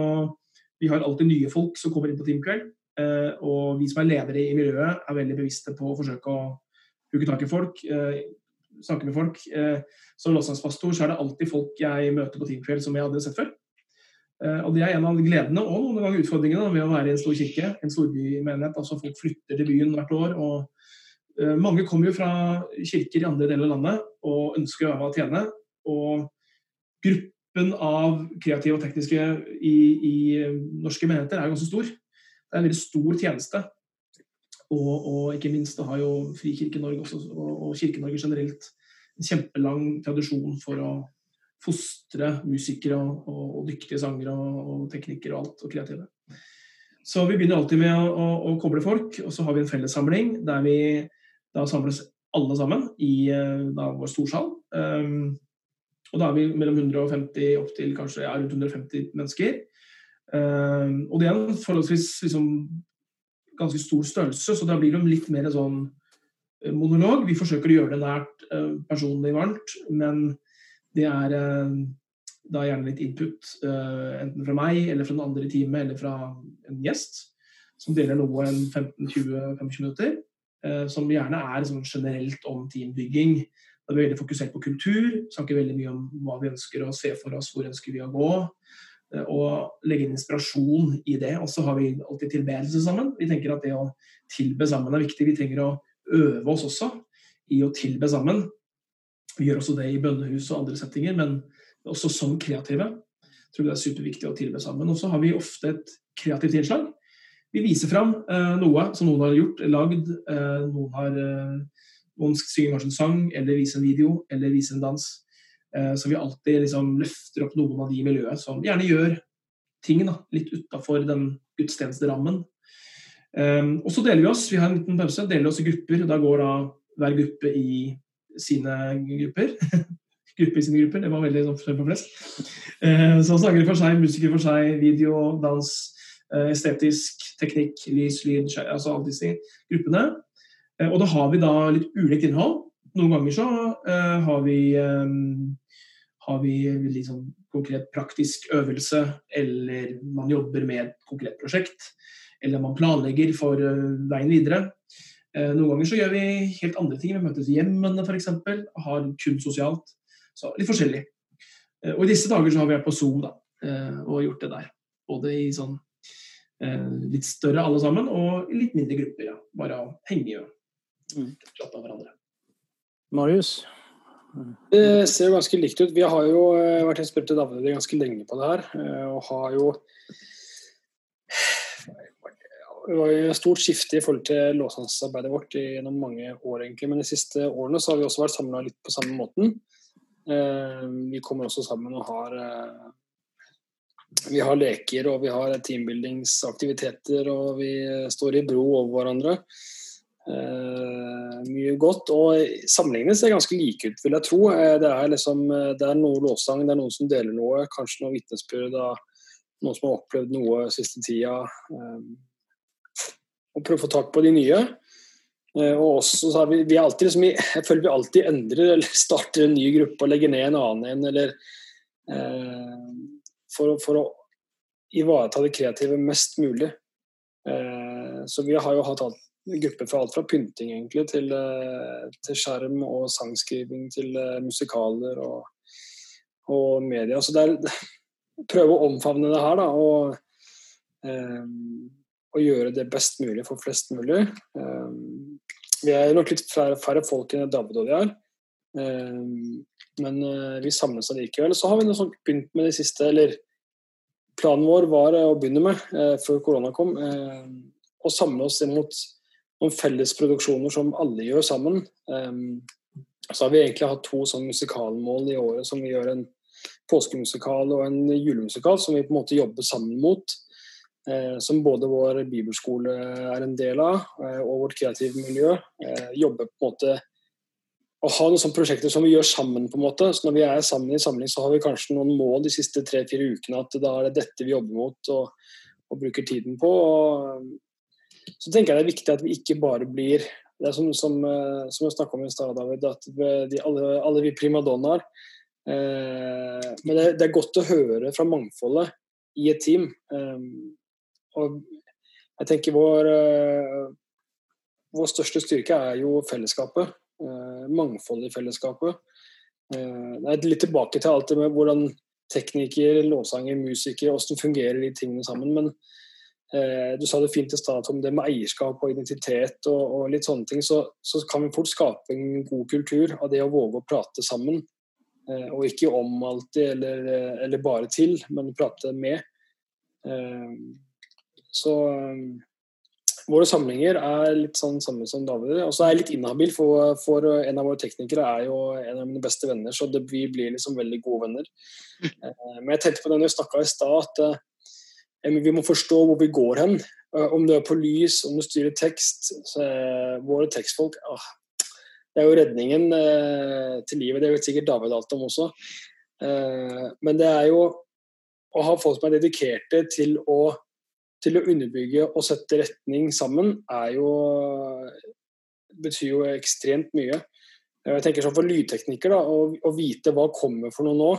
vi har alltid nye folk som kommer inn på Teamkveld. Eh, og vi som er ledere i miljøet, er veldig bevisste på å forsøke å hooke tak i folk, eh, snakke med folk. Eh, som låtsangspastor så er det alltid folk jeg møter på Teamkveld som jeg hadde sett før. Og Det er en av gledene og noen ganger utfordringene ved å være i en stor kirke, en storbymenighet. altså Folk flytter til byen hvert år. og Mange kommer jo fra kirker i andre deler av landet og ønsker å øve og tjene. Og gruppen av kreative og tekniske i, i norske menigheter er ganske stor. Det er en veldig stor tjeneste. Og, og ikke minst det har jo Frikirke-Norge og, og Kirke-Norge generelt en kjempelang tradisjon for å fostre musikere og, og dyktige sangere og, teknikere og alt, og kreative. Så vi begynner alltid med å, å, å, koble folk, og så har vi en fellessamling der vi da samles alle sammen i eh, da, vår storsal. Um, og da er vi mellom 150 opp til kanskje ja, rundt 150 mennesker. Um, og det er en forholdsvis liksom, ganske stor størrelse, så da blir det litt mer sånn eh, monolog. Vi forsøker å gjøre det nært, uh, personlig varmt, men det er da gjerne litt input, enten fra meg eller fra den andre i teamet eller fra en gjest, som deler noe en 15-20-25 minutter. Som gjerne er sånn generelt om teambygging da er vi veldig fokusert på kultur, snakker veldig mye om hva vi ønsker å se for oss, hvor ønsker vi å gå. Eh, og legge inn inspirasjon i det. Og så har vi alltid tilbedelse sammen. Vi tenker at det å tilbe sammen er viktig. Vi trenger å øve oss også i å tilbe sammen. Vi gjør også det i bønnehus og andre settinger, men også som kreative. Jeg tror det er superviktig å tilbe sammen. Og så har vi ofte et kreativt innslag. Vi viser fram eh, noe som noen har gjort, lagd. Eh, noen har eh, noen synger kanskje en sang, eller viser en video, eller viser en dans. Så vi alltid liksom løfter opp noen av de i miljøet som gjerne gjør ting da, litt utafor den gudstjenesterammen. Og så deler vi oss. Vi har en liten pause, deler oss i grupper. Da går da hver gruppe i sine grupper. (laughs) gruppe i sine grupper, det var veldig sånn på flest. Så sangere for seg, musikere for seg, video, dans, estetisk, teknikk, lys, lyd, altså alle disse gruppene. Eh, og da har vi da litt ulikt innhold. Noen ganger så uh, har vi, um, har vi litt sånn konkret praktisk øvelse, eller man jobber med et konkret prosjekt. Eller man planlegger for veien videre. Noen ganger så gjør vi helt andre ting. Vi møtes i hjemmene f.eks. Har kun sosialt. Så litt forskjellig. Eh, og i disse dager så har vi vært på Zoom da, eh, og gjort det der. Både i sånn litt større alle sammen, og litt mindre grupper. Ja. Bare henge og mm. av hverandre. Marius? Det ser ganske likt ut. Vi har jo vært spurt til David ganske lenge på det her. Og har jo det var jo et stort skifte i forhold til låssangsarbeidet vårt gjennom mange år, egentlig. Men de siste årene så har vi også vært samla litt på samme måten. Eh, vi kommer også sammen og har eh, Vi har leker og vi har teambuildingsaktiviteter og vi står i bro over hverandre. Eh, mye godt. Og sammenlignende ser ganske like ut, vil jeg tro. Det er, liksom, det er noe låssang, det er noen som deler noe, kanskje noe vitnesbyrd av noen som har opplevd noe siste tida og prøve å få tak på de nye. Eh, og også så har vi, vi alltid liksom, Jeg føler vi alltid endrer eller (laughs) starter en ny gruppe og legger ned en annen en. Eller, eh, for, for, å ivareta det kreative mest mulig. Eh, så vi har jo hatt alt, grupper fra alt fra pynting egentlig til, eh, til skjerm og sangskriving til eh, musikaler og, og media. Så det er (laughs) prøve å omfavne det her, da. og eh, og gjøre det best mulig for flest mulig. Eh, vi er nok litt færre, færre folk enn David og vi er. Um, men uh, vi samles allikevel. Så har vi sånn begynt med det siste, eller planen vår var å begynne med, uh, før korona kom, å samle oss inn mot noen fellesproduksjoner som alle gjør sammen. Så har vi egentlig hatt to sånn musikalmål i året som vi gjør en påskemusikal og en julemusikal som vi på en måte jobber sammen mot. Eh, som både vår bibelskole er en del av, eh, og vårt kreative miljø. Eh, jobber på en måte og ha noen sånne prosjekter som vi gjør sammen. på en måte. Så Når vi er sammen i samling, så har vi kanskje noen mål de siste tre-fire ukene. At da er det dette vi jobber mot og, og bruker tiden på. Og, så tenker jeg det er viktig at vi ikke bare blir det er som, som, som jeg snakka om i stad, David, at de, alle, alle, vi primadonnaer eh, Men det, det, er godt å høre fra mangfoldet i et team. Eh, og jeg tenker vår, eh, vår største styrke er jo fellesskapet. Eh, mangfoldet i fellesskapet. Eh, det er litt tilbake til alt det med hvordan tekniker, låtsanger, musikere, hvordan fungerer de tingene sammen. Men eh, du sa det fint i stad om det med eierskap og identitet og, og litt sånne ting. Så, så, kan vi fort skape en god kultur av det å våge å prate sammen. Eh, og ikke om alltid eller, eller, bare til, men prate med. Eh, så våre samlinger er litt sånn samme som David. Og så er jeg litt inhabil, for, for, en av våre teknikere er jo en av mine beste venner, så det, vi blir liksom veldig gode venner. Eh, men jeg tenkte på det når vi snakka i stad, at eh, vi må forstå hvor vi går hen. Eh, om du er på lys, om du styrer tekst. Så, våre tekstfolk ah, Det er jo redningen eh, til livet. Det vet sikkert David alt om også. Eh, men det er jo å ha folk som er dedikerte til å til å underbygge og sette retning sammen, er jo betyr jo ekstremt mye. Jeg tenker sånn For lydteknikker, å vite hva kommer for noe nå.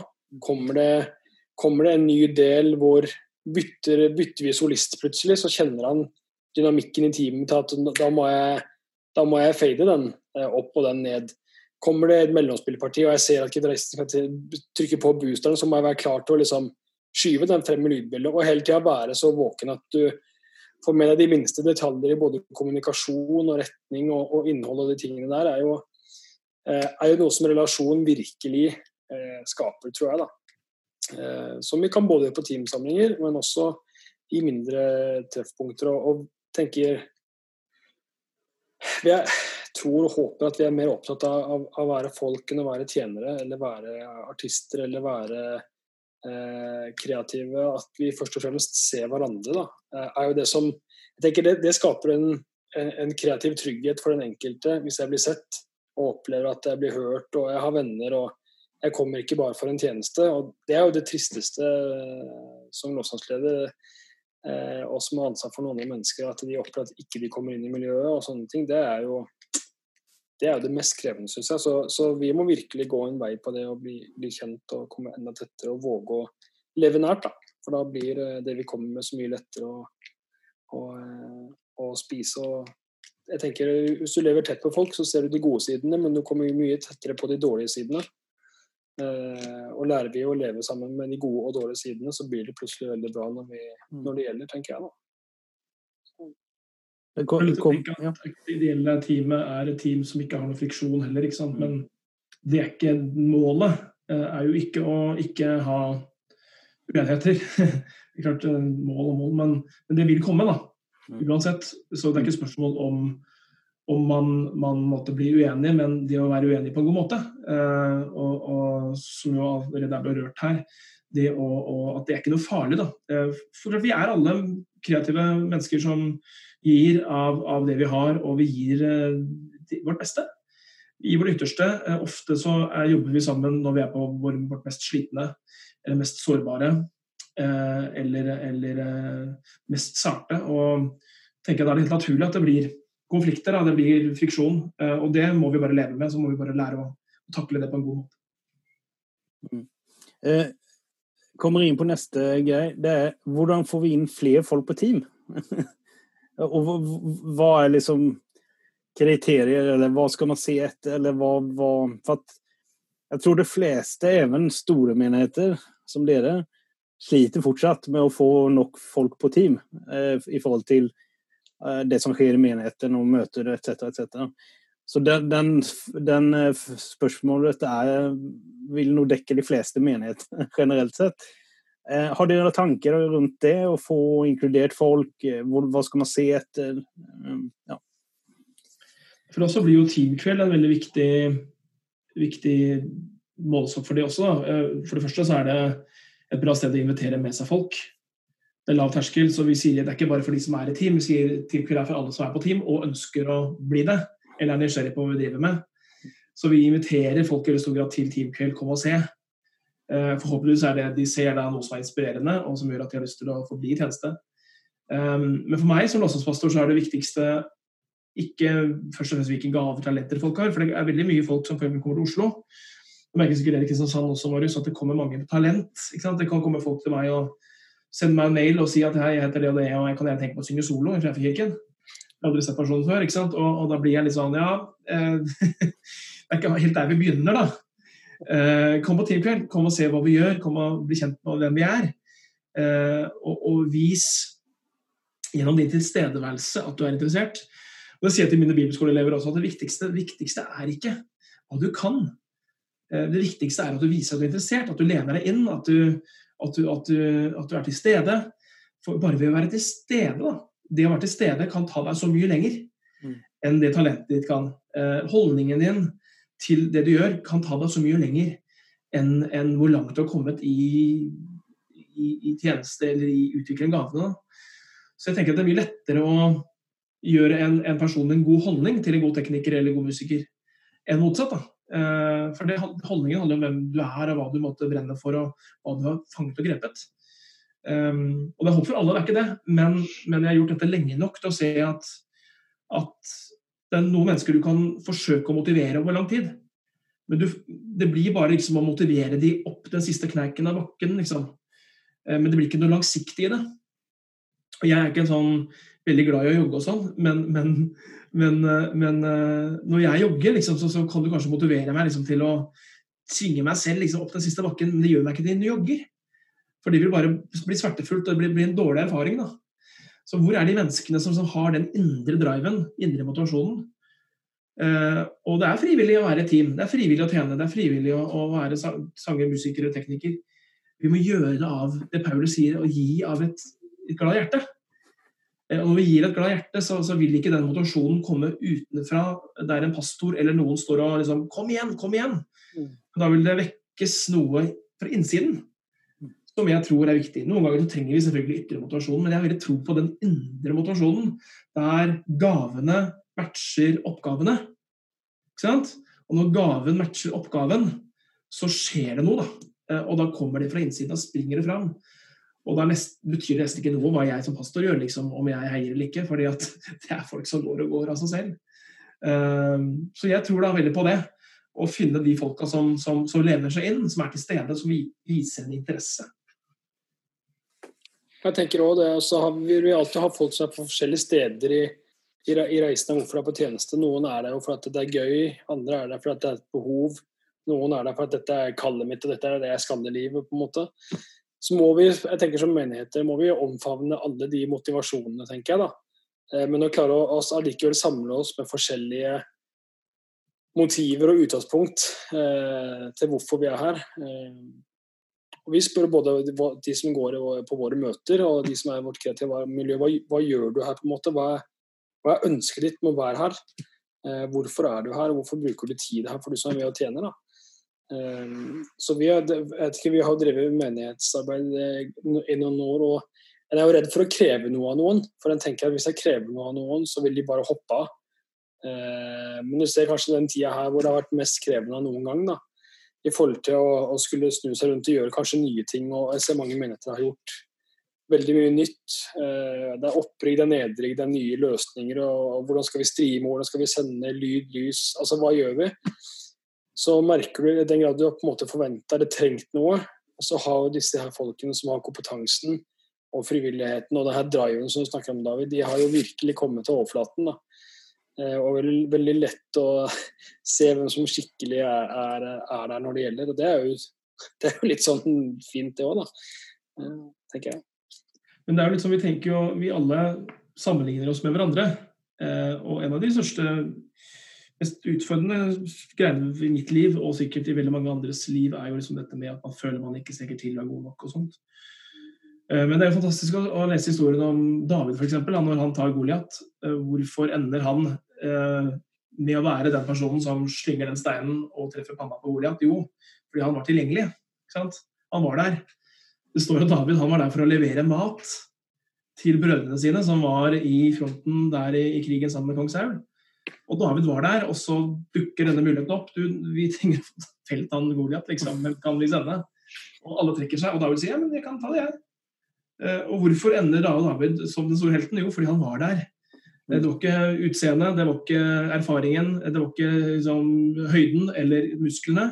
Kommer det, kommer det en ny del hvor bytter, bytter vi solist plutselig, så kjenner han dynamikken i teamet til at da må jeg, da må jeg fade den eh, opp og den ned. Kommer det et mellomspillparti og jeg ser at gitaristen skal trykke på boosteren, så må jeg være klar til å liksom skyve den frem i lydbildet og hele tida være så våken at du får med deg de minste detaljer i både kommunikasjon og retning og, og innhold og de tingene der, er jo, eh, er jo noe som relasjon virkelig eh, skaper, tror jeg. da. Eh, som vi kan både gjøre på teamsamlinger, men også i mindre treffpunkter. Og, og tenker Jeg tror og håper at vi er mer opptatt av, å være folk enn å være tjenere eller være artister eller være kreative, at vi først og fremst ser hverandre, da, eh, er jo det som jeg tenker Det, det skaper en, en, kreativ trygghet for den enkelte hvis jeg blir sett og opplever at jeg blir hørt og jeg har venner og jeg kommer ikke bare for en tjeneste. og Det er jo det tristeste eh, som lovsangsleder eh, og som har ansvar for noen mennesker, at de opplever at ikke de kommer inn i miljøet og sånne ting. Det er jo det er jo det mest krevende, syns jeg. Så, så, vi må virkelig gå en vei på det å bli, bli, kjent og komme enda tettere og våge å leve nært. da. For da blir eh, det vi kommer med, så mye lettere å, å, eh, å spise. og jeg tenker, Hvis du lever tett på folk, så ser du de gode sidene, men du kommer mye tettere på de dårlige sidene. Eh, og lærer vi å leve sammen med de gode og dårlige sidene, så blir det plutselig veldig bra når, vi, Mm. når det gjelder, tenker jeg da. Det til å kom, ja. Det ideelle teamet er et team som ikke har noe friksjon heller, ikke sant? Mm. men det er ikke målet. er jo ikke å ikke ha uenigheter. (laughs) Det er klart eh, mål og mål, men, men det vil komme, da. Mm. Uansett. Så det er ikke spørsmål om om man, man måtte bli uenig, men det å være uenig på en god måte. Eh, og, og som jo allerede er berørt her, det å, og at det er ikke noe farlig. da. Eh, for vi er alle kreative mennesker som gir av, av det vi har, og vi gir eh, vårt beste. Gir vårt ytterste. Eh, ofte så er, jobber vi sammen når vi er på vår, vårt mest slitne eller mest sårbare. Eller eller mest sarte. Og tenker jeg da er det helt naturlig at det blir konflikter, da. det blir friksjon. og det må vi bare leve med. Så må vi bare lære å, å takle det på en god måte. Eh, kommer inn på neste greie. Det er hvordan får vi inn flere folk på team? (laughs) og hva, er liksom kriterier, eller hva skal man se etter, eller hva, hva For at jeg tror de fleste, even store menigheter som dere, sliter fortsatt med å få nok folk på team eh, i forhold til eh, det som skjer i menigheten og møter etc. etc. Så den, den, den eh, spørsmålet er, vil nå dekke de fleste menigheter (laughs) generelt sett. Eh, har dere tanker rundt det, å få inkludert folk? Eh, hva skal man se etter? Ja. For oss blir jo teamkveld en veldig viktig, viktig målestokk for det også. For det første så er det et bra sted å invitere med seg folk. Det er lav terskel, så vi sier det er ikke bare for de som er i team, vi sier teamkveld er for alle som er på team og ønsker å bli det, eller er nysgjerrig på hva vi driver med. Så vi inviterer folk i stor grad til teamkveld, kom og se. Eh, Forhåpentligvis er det de ser da noe som er inspirerende, og som gjør at de har lyst til å forbli i tjeneste. Um, Men for meg som låsingspastor så er det viktigste ikke først og fremst hvilke gaver talenter folk har, for det er veldig mye folk som før vi kommer til Oslo. Det merker sikkert dere i Kristiansand også, Marius, at det kommer mange med talent. Det kan komme folk til meg og sende meg en mail og si at hei, jeg heter det og det, og jeg kan gjerne tenke meg å synge solo i Frefekirken. Jeg har aldri sett personen før, ikke sant? Og, og da blir jeg litt sånn, ja eh, (laughs) Det er ikke helt der vi begynner, da. Eh, kom på teamkveld, kom og se hva vi gjør, kom og bli kjent med hvem vi er. Eh, og, og vis gjennom din tilstedeværelse at du er interessert. Og Det sier jeg til mine bibelskoleelever også, at det viktigste, det viktigste er ikke hva du kan. Eh, Det viktigste er at du viser at du er interessert, at du lener deg inn, at du, at du, at du, at du er til stede. For bare ved å være til stede, da. Det å være til stede kan ta deg så mye lenger Mm. enn det talentet ditt kan. Eh, Holdningen din til det du gjør, kan ta deg så mye lenger enn enn hvor langt du har kommet i, i, i tjeneste eller i utvikling av gavene. Så jeg tenker at det er mye lettere å gjøre en, en person en god holdning til en god tekniker eller god musiker, enn motsatt. da. Eh, For det, holdningen handler om hvem du er, og hva du måtte brenne for, og hva du har fanget og grepet. Um, og det er håp for alle, det er ikke det, men, men jeg har gjort dette lenge nok til å se at, at det er noen mennesker du kan forsøke å motivere over lang tid. Men du, det blir bare liksom å motivere de opp den siste kneiken av bakken. Liksom. Men det blir ikke noe langsiktig i det. Og jeg er ikke en sånn veldig glad i å jogge og sånn, men, men, men, men eh, når jeg jogger, liksom, så, så kan du kanskje motivere meg liksom, til å tvinge meg selv liksom, opp den siste bakken, men det gjør meg ikke til en jogger. For det vil bare bli smertefullt, og det blir, blir en dårlig erfaring. da. Så hvor er de menneskene som, som har den indre driven, indre motivasjonen? Eh, og det er frivillig å være et team, det er frivillig å tjene, det er frivillig å, å være sanger, musiker og tekniker. Vi må gjøre det av det Paulus sier, å gi av et, et glad hjerte. Eh, og når vi gir et glad hjerte, så, så vil ikke den motivasjonen komme utenfra der en pastor eller noen står og liksom Kom igjen, kom igjen! Mm. Da vil det vekkes noe fra innsiden som jeg tror er viktig. Noen ganger så trenger vi selvfølgelig ytre motivasjon, men jeg har veldig tro på den indre motivasjonen, der gavene matcher oppgavene. Ikke sant? Og når gaven matcher oppgaven, så skjer det noe, da. Eh, Og da kommer det fra innsiden, da springer det fram. Og da betyr det nesten ikke noe hva jeg som pastor gjør, liksom, om jeg heier eller ikke, fordi at (laughs) det er folk som går og går av seg selv. Eh, Så jeg tror da veldig på det. Å finne de folka som, som, som lener seg inn, som er til stede, som viser en interesse. Jeg tenker også det, så har vi vil alltid ha folk som er på forskjellige steder i, i, i reisen hvorfor de er på tjeneste. Noen er der fordi det er gøy, andre er der for at det er et behov, Noen er der for at dette er kallet mitt, og dette er det jeg skal i livet. på en måte. Så må vi, jeg tenker som menigheter, må vi omfavne alle de motivasjonene, tenker jeg. da. Eh, men å klare å allikevel samle oss med forskjellige motiver og utgangspunkt eh, til hvorfor vi er her. Eh, og vi spør både de som går på våre møter og de som er i vårt kreative miljø, hva, hva gjør du her? på en måte? Hva, hva er ønsket ditt med å være her? Eh, hvorfor er du her, hvorfor bruker du tid her for du som er med og tjener? da? Um, så vi har, ikke, vi har drevet menighetsarbeid eh, i noen år. og jeg er jo redd for å kreve noe av noen. For jeg tenker at Hvis jeg krever noe av noen, så vil de bare hoppe av. Uh, men du ser kanskje den tida her hvor det har vært mest krevende av noen gang. da, I forhold til å, å, skulle snu seg rundt og gjøre kanskje nye ting. og Jeg ser mange menigheter har gjort veldig mye nytt. Eh, det er opprigg, det er nedrigg, det er nye løsninger. og, Hvordan skal vi streame, hvordan skal vi sende lyd, lys? Altså, hva gjør vi? Så merker du i den grad du på en måte forventa eller trengt noe, så har jo disse her folkene som har kompetansen og frivilligheten og det her driven som du snakker om, David, de har jo virkelig kommet til overflaten. da. Eh, og veldig, veldig, lett å (laughs) se hvem som skikkelig er, er, er, der når det gjelder. Og det er jo, (laughs) det er jo litt sånn fint, det òg, da. Eh, tenker jeg. Men det er jo litt sånn, vi tenker jo Vi alle sammenligner oss med hverandre. Eh, og en av de største, mest utfordrende greiene i mitt liv, og sikkert i veldig mange andres liv, er jo liksom dette med at man føler man ikke strekker til og er god nok og sånt. Men det er jo fantastisk å lese historien om David, f.eks. Når han tar Goliat. Hvorfor ender han med å være den personen som slynger den steinen og treffer panna på Goliat? Jo, fordi han var tilgjengelig. Han var der. Det står at David han var der for å levere mat til brødrene sine, som var i fronten der i, i krigen sammen med kong Saul. Og David var der, og så dukker denne muligheten opp. Du, vi trenger felt han Goliat, liksom. Hvem kan vi sende? Og alle trekker seg, og David sier ja, men jeg kan ta det, jeg. Eh, og hvorfor ender da David som den store helten? Jo, fordi han var der. Det var ikke utseendet, det var ikke erfaringen, det var ikke liksom, høyden eller musklene.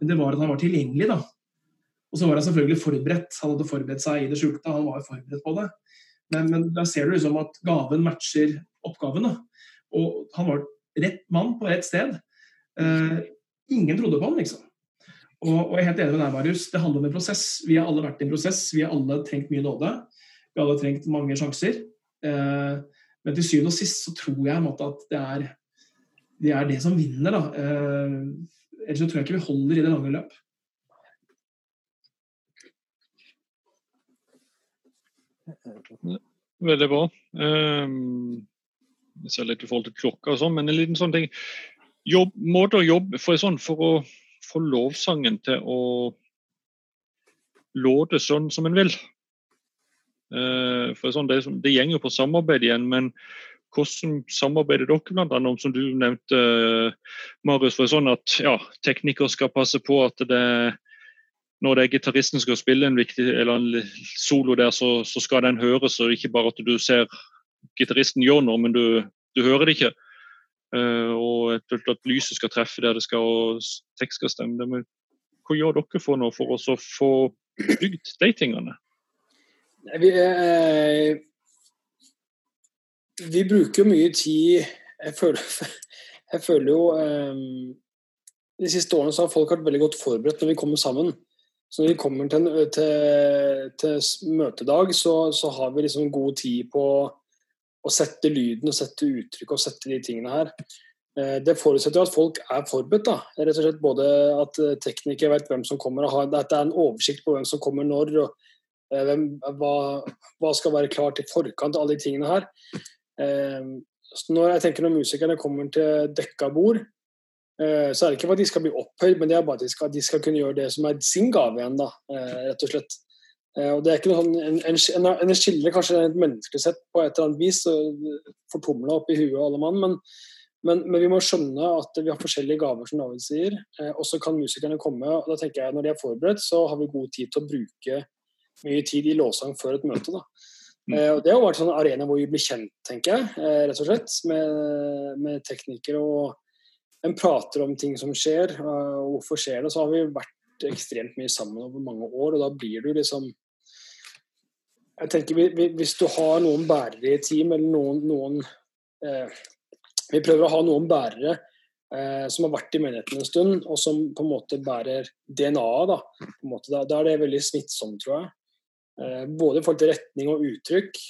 Men det var at han var tilgjengelig. da. Og så var han selvfølgelig forberedt. Han hadde forberedt seg i det skjulte, han var forberedt på det. Men, men, da ser du liksom at gaven matcher oppgaven. da. Og han var rett mann på rett sted. Eh, ingen trodde på han, liksom. Og, og, jeg er helt enig med deg, Marius. Det handler om en prosess. Vi har alle vært i en prosess. Vi har alle trengt mye nåde. Vi har alle trengt mange sjanser. Eh, men til syvende og sist så tror jeg måte, at det er, det er, det som vinner. da. Eh, ellers så tror jeg ikke vi holder i det lange løp. Veldig bra. Um, ser litt i forhold til klokka og sånn, men en liten sånn ting. Jobb, måte å jobbe for, sånn, for å få lovsangen til å låte sånn som en vil. Eh, for sånn, det, det gjenger på samarbeid igjen, men hvordan samarbeider dere annet om, som du nevnte, Marius, for sånn at ja, teknikere skal passe på at det når det er gitaristen skal spille en viktig eller en solo der, så, så skal den høres, og ikke bare at du ser gitaristen gjøre noe, men du, du hører det ikke. Uh, og at lyset skal treffe der det skal, og tekst skal stemme. Men hva gjør dere for noe for å få bygd de tingene? Vi, eh, vi bruker mye tid Jeg føler, (laughs) jeg føler jo eh, De siste årene så har folk vært veldig godt forberedt når vi kommer sammen. Så når vi kommer til, til, til møtedag, så, så, har vi liksom god tid på å sette lyden og sette uttrykk og sette de tingene her. Eh, det forutsetter jo at folk er forberedt. da. Rett og slett Både at eh, teknikere vet hvem som kommer, og har, at det er en oversikt på hvem som kommer når. og hva, hva, skal være klart i forkant, alle de tingene her. Når jeg tenker når musikerne kommer til dekka bord, så er det ikke for at de skal bli opphøyd, men det er bare at de skal, de skal kunne gjøre det som er sin gave igjen, da, rett og slett. Eh, og det er ikke noe sånn, En, en, en skiller kanskje et menneskelig sett på et eller annet vis, fortumla opp i huet alle mann, men, men, men, vi må skjønne at vi har forskjellige gaver, som David sier. Eh, og så kan musikerne komme. og da tenker jeg Når de er forberedt, så har vi god tid til å bruke mye tid i låssang før et møte. da. Mm. Eh, og Det har vært en arena hvor vi blir kjent, tenker jeg, eh, rett og slett, med, med teknikere. og En prater om ting som skjer, eh, og hvorfor skjer det. Så har vi vært ekstremt mye sammen over mange år, og da blir du liksom jeg tenker Hvis du har noen bærere i team, eller noen, noen eh, Vi prøver å ha noen bærere eh, som har vært i menigheten en stund, og som på en måte bærer DNA-et. Da, da er det veldig smittsomt, tror jeg. Eh, både i forhold til retning og uttrykk,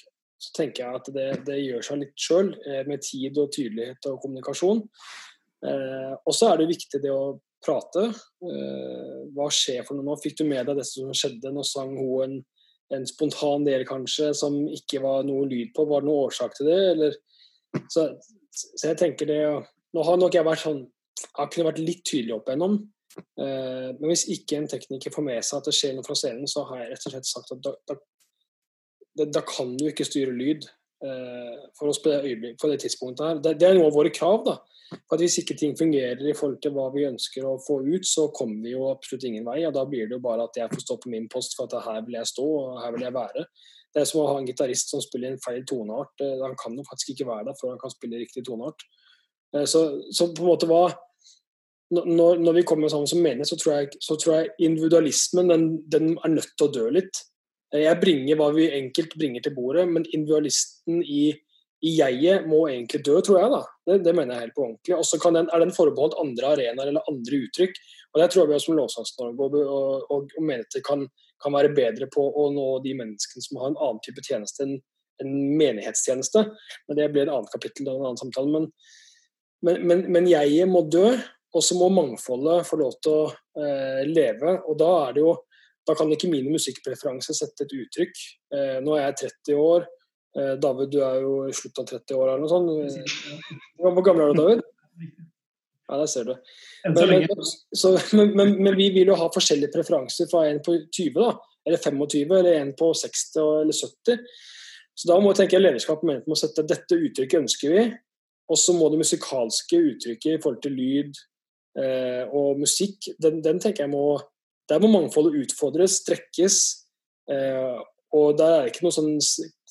så tenker jeg at det, det gjør seg litt sjøl, eh, med tid og tydelighet og kommunikasjon. Eh, og så er det viktig det å prate. Hva skjer for noe nå? Fikk du med deg det som skjedde? Nå sang hun en, en spontan del, kanskje, som ikke var noe lyd på. Var det noen årsak til det, eller? Så, så jeg tenker det Nå har nok jeg vært sånn Jeg kunne vært litt tydelig opp igjennom. Eh, men hvis ikke en tekniker får med seg at det skjer noe fra scenen, så har jeg rett og slett sagt at da, da, da kan du ikke styre lyd eh, for oss på det, øyeblikk, på det tidspunktet her. Det, det, er noe av våre krav. da. For at Hvis ikke ting fungerer i forhold til hva vi ønsker å få ut, så kommer vi jo absolutt ingen vei. og Da blir det jo bare at jeg får stå på min post for at her vil jeg stå og her vil jeg være. Det er som å ha en gitarist som spiller en feil toneart. Eh, han kan jo faktisk ikke være der før han kan spille riktig toneart. Så, så på en måte hva når, når, vi kommer sammen som menighet, så, så, tror jeg individualismen den, den, er nødt til å dø litt. Jeg bringer hva vi enkelt bringer til bordet, men individualisten i, i jeget må egentlig dø, tror jeg. da. Det, det mener jeg helt på ordentlig. Og så er den forbeholdt andre arenaer eller andre uttrykk. Og Det tror jeg vi som Lovsangs-Norge og, og, og, og menigheter kan, kan, være bedre på å nå de menneskene som har en annen type tjeneste enn en menighetstjeneste. Men Det blir et annet kapittel og en annen samtale. Men, men, men, men jeget må dø, og så må mangfoldet få lov til å eh, leve. Og da er det jo da kan ikke mine musikkpreferanser sette et uttrykk. Eh, nå er jeg 30 år. Eh, David, du er jo i slutt av 30 år eller noe sånt. Hvor gammel er du, David? Ja, der ser du. Men, men, så, men, men, vi vil jo ha forskjellige preferanser fra en på 20, da, eller 25, eller en på 60 eller 70. Så da må jeg tenke lederskap med å sette dette uttrykket ønsker vi. Og så må det musikalske uttrykket i forhold til lyd, og musikk, den, den, tenker jeg må Der må mangfoldet utfordres, strekkes. Eh, og der er det ikke noe sånn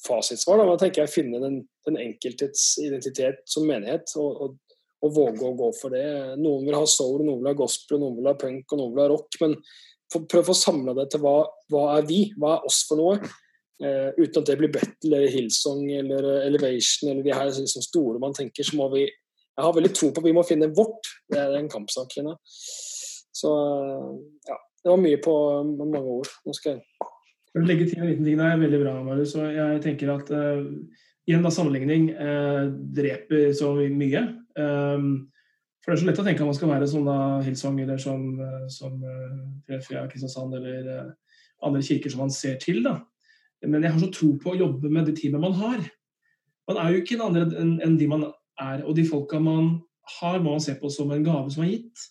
fasitsvar. Da. Da tenker jeg finne den, den enkeltes identitet som menighet, og, og, og, våge å gå for det. Noen vil ha soul, noen vil ha gospel, noen vil ha punk og noen vil ha rock. Men prøv å få samla det til hva, hva, er vi? Hva er oss for noe? Eh, uten at det blir battle eller Hillsong eller Elevation eller de her liksom, store man tenker, så må vi jeg har veldig tro på at vi må finne vårt. Det er en kampsak. Så ja, det var mye på mange ord. Nå skal jeg legge til en liten ting der, veldig bra, Marius. Så jeg tenker at uh, igjen da sammenligning uh, dreper så mye. Um, for det er så lett å tenke at man skal være sånn da Hillsong eller som, uh, som Frefia Kristiansand eller andre kirker som man ser til. da. Men jeg har så tro på å jobbe med det teamet man har. Man er jo ikke en andre enn en de man er. Og de folka man har, må man se på som en gave som er gitt.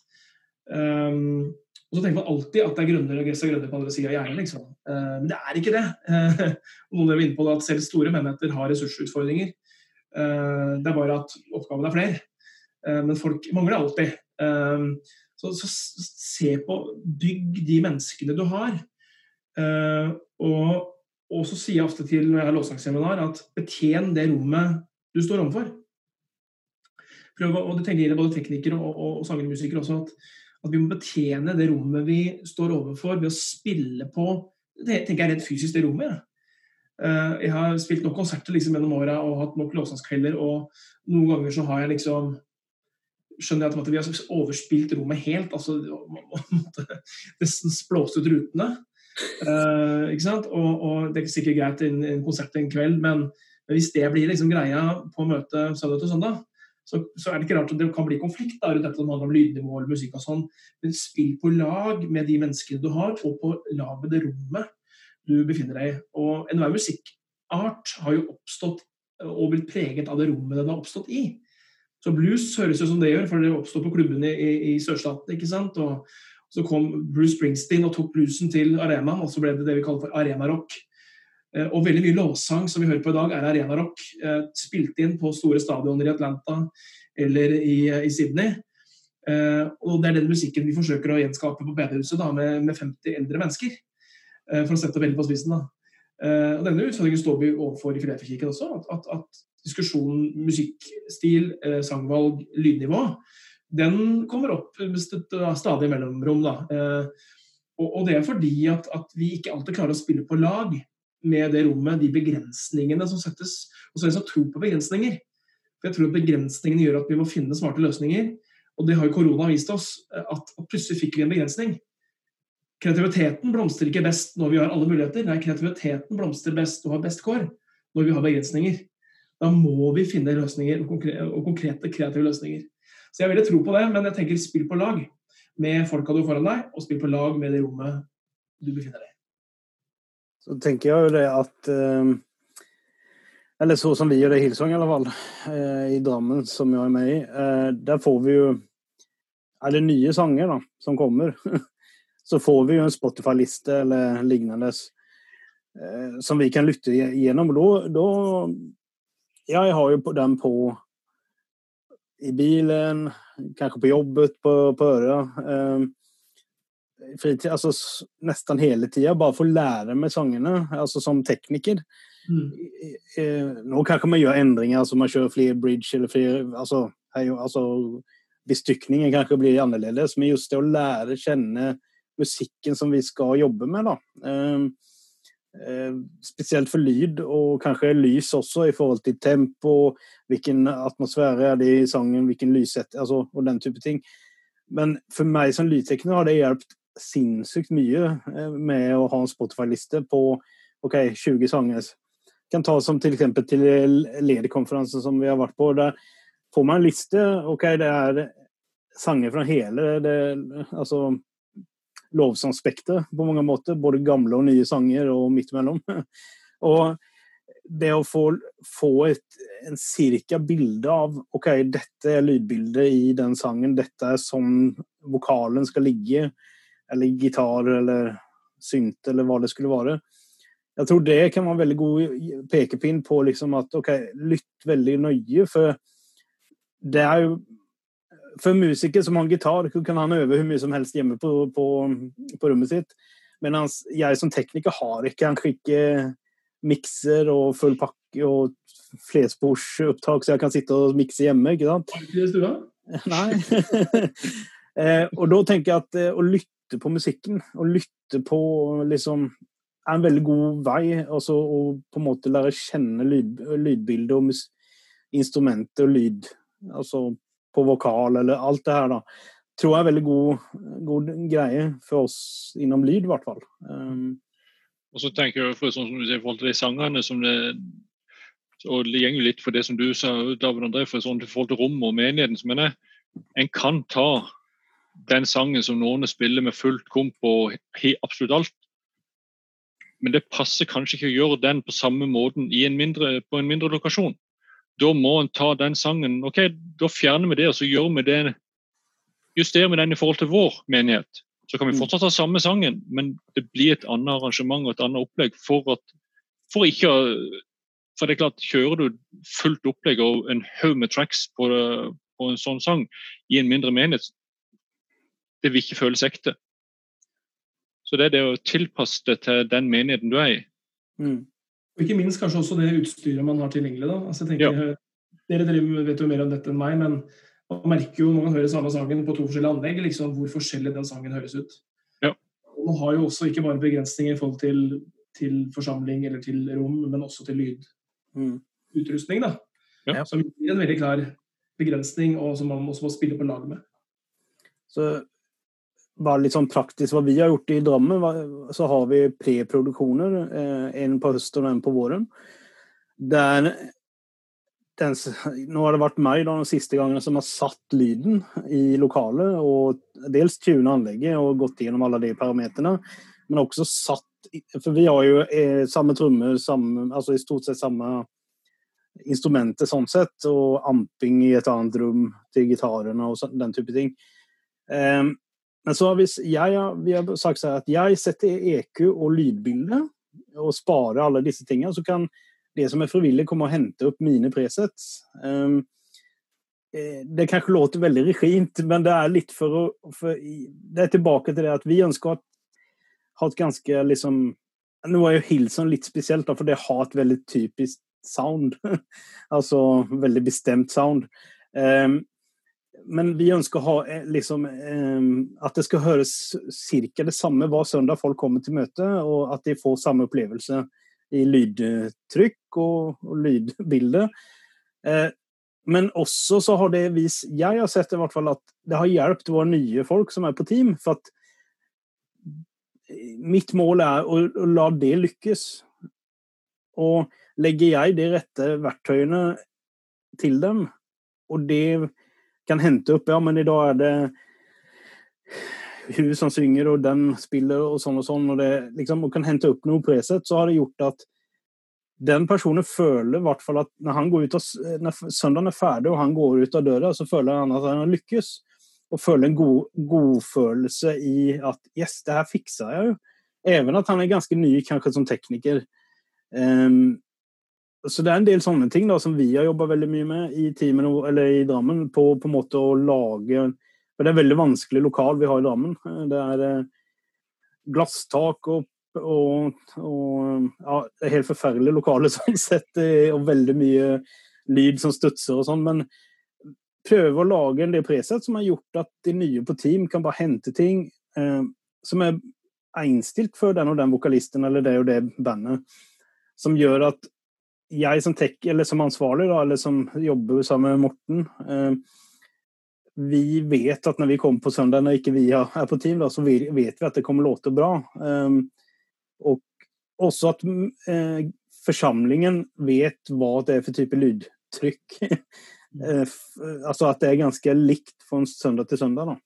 Um, og så tenker man alltid at det er grønnere og gresset grønnere på andre sida av hjernen. Liksom. Uh, men det er ikke det. Uh, (laughs) noen er inne på det at selv store menigheter har ressursutfordringer. Uh, det er bare at oppgavene er flere. Uh, men folk mangler alltid. Så, så, se på Bygg de menneskene du har. Og, og så sier jeg ofte til når jeg har lovsangsseminar at betjen det rommet du står overfor prøve, og det tenker jeg både teknikere og, og, og sangermusikere også, at, at, vi må betjene det rommet vi står overfor ved å spille på det tenker jeg rent fysisk det rommet. Uh, jeg har spilt nok konserter liksom gjennom åra og hatt nok låtsangskvelder. og noen ganger så har jeg liksom skjønner jeg at vi har overspilt rommet helt. altså (laughs) Nesten blåst ut rutene. Uh, ikke sant? Og, og, Det er sikkert greit i en, en konsert en kveld, men, men, hvis det blir liksom greia på møtet søndag til søndag, så, så, er det ikke rart at det kan bli konflikt da, rundt dette som handler om lydnivå eller musikk og sånn. Men spill på lag med de menneskene du har, og på lag med det rommet du befinner deg i. Og enhver musikkart har jo oppstått og blitt preget av det rommet den har oppstått i. Så blues høres jo som det gjør, for det oppstod på klubbene i, i sørstaten. ikke sant? Og så kom Bruce Springsteen og tok bluesen til arenaen, og så ble det det vi kaller for arenarock. Eh, og veldig mye lovsang som vi hører på i dag, er arenarock. Eh, spilt inn på store stadioner i Atlanta eller i, i Sydney. Og Det er den musikken vi forsøker å gjenskape på bedehuset med, med, 50 eldre mennesker. For å sette veldig på spissen. da. Og Denne utfordringen står vi overfor i Fileterkirken også. At, at, at, diskusjonen musikkstil, sangvalg, lydnivå, den kommer opp stadig mellomrom. da. Og, og, det er fordi at, at vi ikke alltid klarer å spille på lag med det rommet, de begrensningene som settes. Og så er det sånn tro på begrensninger. For jeg tror at Begrensningene gjør at vi må finne smarte løsninger. Og det har jo korona vist oss, at, at plutselig fikk vi en begrensning. Kreativiteten blomstrer ikke best når vi har alle muligheter. Nei, kreativiteten blomstrer best og har best kår når vi har begrensninger. Da må vi finne løsninger og konkrete, og konkrete kreative løsninger. Så jeg vil tro på det, men jeg tenker spill på lag med folka du har foran deg, og spill på lag med det rommet du befinner deg i. Så tenker jeg jo det at eh, Eller så som vi gjør det i Hillsong i alle fall, eh, i Drammen som jeg er med i. Eh, der får vi jo Er det nye sanger da, som kommer, (laughs) så får vi jo en Spotify-liste eller lignende som vi kan lytte gjennom. Da, Jeg har jo den på i bilen, kanskje på jobbet, på, på øret. Eh, fritid, altså nesten hele tida, bare for å lære meg sangene, altså som tekniker. Mm. Eh, nå kanskje man gjør endringer, altså man kjører flere bridge eller flere altså, altså Bestykningen kanskje blir annerledes, men just det å lære kjenne musikken som vi skal jobbe med, da. Eh, Eh, spesielt for lyd, og kanskje lys også, i forhold til tempo, hvilken atmosfære er det i sangen, hvilken lyssett, altså, og den type ting. Men for meg som lydtekniker har det hjulpet sinnssykt mye eh, med å ha en Spotify-liste på ok, 20 sanger. Kan ta som til eksempel til lederkonferansen som vi har vært på. Der får man en liste. ok, Det er sanger fra hele det, altså lovsangspekter på mange måter. Både gamle og nye sanger og midt imellom. (laughs) og det å få, få et en cirka bilde av ok, dette er lydbildet i den sangen, dette er sånn vokalen skal ligge, eller gitar eller synt eller hva det skulle være. Jeg tror det kan være en veldig god pekepinn på liksom at ok, lytt veldig nøye, for det er jo for en musiker som har en gitar, kan han øve hvor mye som helst hjemme på, på, på rommet sitt. Mens jeg som tekniker har ikke kanskje ikke mikser og full pakke og flersporsopptak, så jeg kan sitte og mikse hjemme. ikke sant? Ikke det stua? Nei. (laughs) eh, og da tenker jeg at eh, å lytte på musikken, og lytte på liksom er en veldig god vei. Altså å på en måte lære kjenne lyd, lydbildet og instrumentet og lyd. Altså på vokal eller alt det her, da, tror jeg er veldig god, god greie for oss innom lyd, i hvert fall. Um, og så tenker jeg for, sånn som du sier, i forhold til de sangene som det og det går litt for det som du sa, David André, for sånn, i forhold til rommet og menigheten. så mener En kan ta den sangen som noen spiller med fullt komp og absolutt alt, men det passer kanskje ikke å gjøre den på samme måten en mindre, på en mindre lokasjon da må en ta den sangen ok, Da fjerner vi det, og så gjør vi det justerer vi den i forhold til vår menighet. Så kan vi mm. fortsatt ha samme sangen, men det blir et annet arrangement og et annet opplegg. For, at, for ikke For det er klart, kjører du fullt opplegg og en haug med tracks på, på, en sånn sang i en mindre menighet, det vil ikke føles ekte. Så det er det å tilpasse det til den menigheten du er i. Mm. Og ikke minst kanskje også det utstyret man har tilgjengelig. da. Altså, jeg tenker, ja. Dere driver, vet jo mer om dette enn meg, men man merker jo når man hører samme sangen på to forskjellige anlegg, liksom, hvor forskjellig den sangen høres ut. Ja. Og man har jo også ikke bare begrensninger i forhold til, til forsamling eller til rom, men også til lydutrustning. Mm. da. Ja. Som gir en veldig klar begrensning, og som man også må spille på lag med. Så bare litt sånn praktisk hva vi har gjort i Drammen, så har vi preproduksjoner. Eh, en på høsten og en på våren. Der den, nå har det vært meg da, de siste gangene som har satt lyden i lokalet. og Dels tunet anlegget og gått gjennom alle de parameterne. Men også satt For vi har jo eh, samme trommer, altså i stort sett samme instrumenter sånn sett. Og amping i et annet rom til gitarene og den type ting. Um, men så vi, jeg, vi har sagt så at jeg setter EQ og lydbilde og sparer alle disse tingene. Så kan det som er frivillig, komme og hente opp mine presets. Um, det kanskje låter veldig regint, men det er litt for å for, Det er tilbake til det at vi ønsker å ha et ganske liksom Nå er jo Hilson litt spesielt, for det har et veldig typisk sound. (laughs) altså veldig bestemt sound. Um, men vi ønsker å ha eh, liksom, eh, at det skal høres ca. det samme hver søndag folk kommer til møte, og at de får samme opplevelse i lydtrykk og, og lydbilde. Eh, men også så har det vist Jeg har sett i hvert fall at det har hjulpet våre nye folk som er på team. For at mitt mål er å, å la det lykkes. Og legger jeg de rette verktøyene til dem, og det kan hente opp Ja, men i dag er det hun som synger, og den spiller, og sånn og sånn, og det liksom, og kan hente opp noe preset, så har det gjort at den personen føler i hvert fall at når, han går ut av, når søndagen er ferdig og han går ut av døra, så føler han at han har lykkes. Og føler en god godfølelse i at yes, det her fiksa jeg jo. Even at han er ganske ny kanskje som tekniker. Um, så det er en del sånne ting da, som vi har jobba veldig mye med i teamen, eller i Drammen. På, på en måte å lage For det er veldig vanskelig lokal vi har i Drammen. Det er eh, glasstak og og, og ja, helt forferdelig lokale (laughs) sånn sett, og veldig mye lyd som stutser og sånn. Men prøve å lage en del preset som har gjort at de nye på team kan bare hente ting eh, som er innstilt for den og den vokalisten eller det og det bandet. Som gjør at jeg som tech, eller som ansvarlig, da, eller som jobber sammen med Morten eh, vi vet at når vi kommer på søndag, når ikke vi er på team, da, så vet vi at det kommer låter bra. Um, og også at eh, forsamlingen vet hva det er for type lydtrykk. (laughs) eh, altså at det er ganske likt fra søndag til søndag.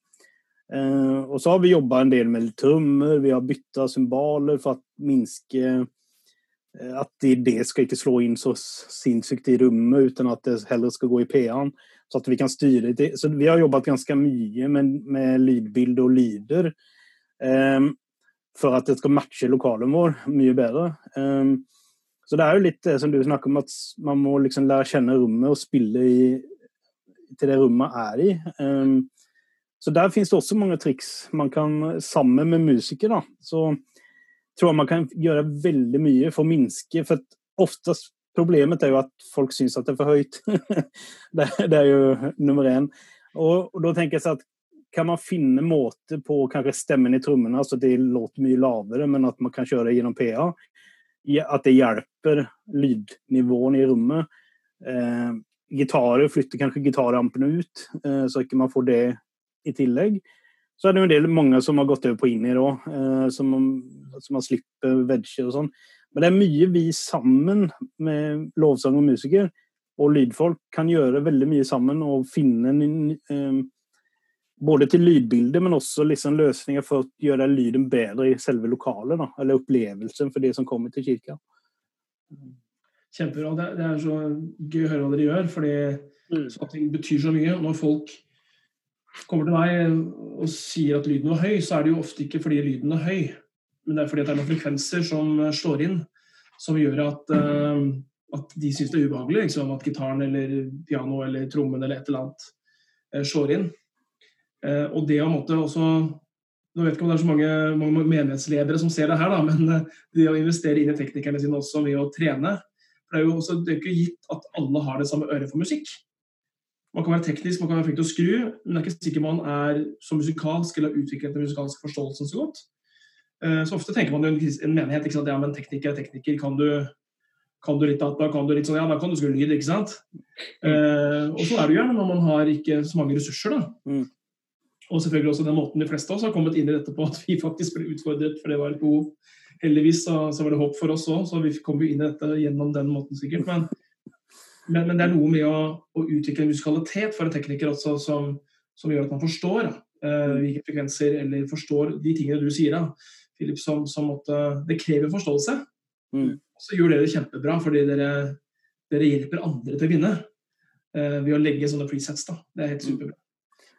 Uh, og så har vi jobba en del med trommer, vi har bytta symboler for å minske at det, skal ikke slå inn så sinnssykt i rommet, uten at det heller skal gå i P-en. Så at vi kan styre det. Så vi har jobbet ganske mye med, med lydbilde og lyder. Um, for at det skal matche lokalen vår mye bedre. Um, så det er jo litt som du snakker om, at man må liksom lære kjenne rommet og spille i, til det rommet er i. Um, så der finnes det også mange triks man kan, sammen med musikere, da, så tror man kan gjøre veldig mye for å minske. For oftest problemet er jo at folk syns at det er for høyt. (laughs) det, det, er jo nummer én. Og, og da tenker jeg så at kan man finne måter på kanskje stemmen i trommene, altså det låter mye lavere, men at man kan kjøre gjennom PA. At det hjelper lydnivåen i rommet. Eh, gitarer flytter kanskje gitarampene ut, eh, så ikke man får det i tillegg. Så er det jo en del mange som har gått over på inni òg, eh, som, som har slipper vegger og sånn. Men det er mye vi sammen med lovsang og musiker og lydfolk kan gjøre veldig mye sammen og finne en, eh, både til lydbildet, men også liksom løsninger for å gjøre lyden bedre i selve lokalet. Da, eller opplevelsen for de som kommer til kirka. Kjempebra. Det, er så gøy å høre hva dere gjør, fordi mm. sånne ting betyr så mye. Når folk kommer til meg og sier at lyden var høy, så er det jo ofte ikke fordi lyden er høy, men det er fordi det er noen frekvenser som slår inn, som gjør at, uh, at de syns det er ubehagelig. Liksom, at gitaren eller piano eller trommen eller et eller annet slår inn. Eh, og det å måtte også Nå vet ikke om det er så mange, mange menighetsledere som ser det her, da, men eh, det å investere inn i teknikerne sine også ved å trene for Det er jo også, det er ikke gitt at alle har det samme øret for musikk. Man kan være teknisk, man kan være flink til å skru, men det er ikke sikkert man er så musikalsk eller har utviklet den musikalske forståelsen så godt. Eh, så ofte tenker man i en menighet ikke sant? ja, men tekniker er tekniker. Kan du, kan du litt data, kan du litt sånn, ja, da kan du skru lyd, ikke sant. Mm. og så er det jo gjerne når man har ikke så mange ressurser. da. Mm. Og selvfølgelig også den måten de fleste av oss har kommet inn i dette på, at vi faktisk ble utfordret, for det var et behov. Heldigvis så, så var det håp for oss òg, så vi kom jo inn i dette gjennom den måten sikkert. Men, men, men det er noe med å, å, utvikle musikalitet for en tekniker også, som, som gjør at man forstår uh, hvilke frekvenser, eller forstår de tingene du sier. da, Philip, som, som måtte, Det krever forståelse. Mm. Så gjør dere det kjempebra, fordi dere, dere hjelper andre til å vinne uh, ved å legge sånne presets. da, Det er helt mm. superbra.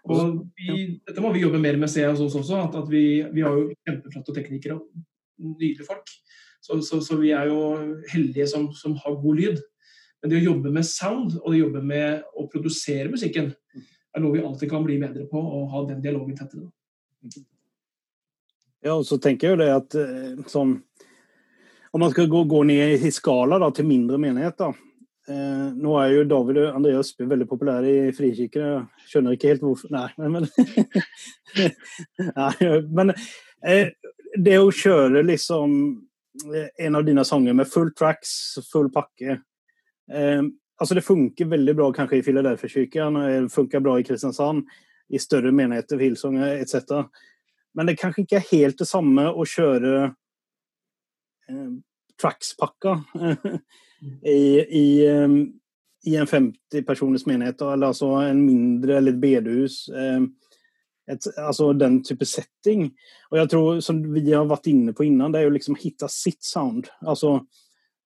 Og vi, dette må vi jobbe mer med, ser jeg hos oss også. at, at vi, vi, har jo kjempeflotte teknikere og nydelige folk. Så, så, så, vi er jo heldige som, som, har god lyd. Men det å jobbe med sound og det å jobbe med å produsere musikken er noe vi alltid kan bli bedre på, og ha den dialogen tettere. Ja, og så tenker jeg jo det at eh, sånn Om man skal gå, gå ned i skala da, til mindre menigheter, Eh, nå er jo David og Andreas Østby veldig populære i frikirkene. Skjønner ikke helt hvorfor Nei, men, (laughs) Nei, men eh, det å kjøre liksom eh, en av dine sanger med full tracks, full pakke alltså det funkar väldigt bra kanske i Philadelphia-kyrkan, det funkar bra i Kristiansand, i større menigheter, Hillsong etc. Men det kanskje ikke er helt det samme å kjøre eh, trackspakka (laughs) i, i, ehm, i en 50 personers menighet, eller altså en mindre eller et bedehus. Eh, et, altså den type setting. Og jeg tror, som vi har vært inne på innan, det er jo liksom å finne sitt sound. Alltså,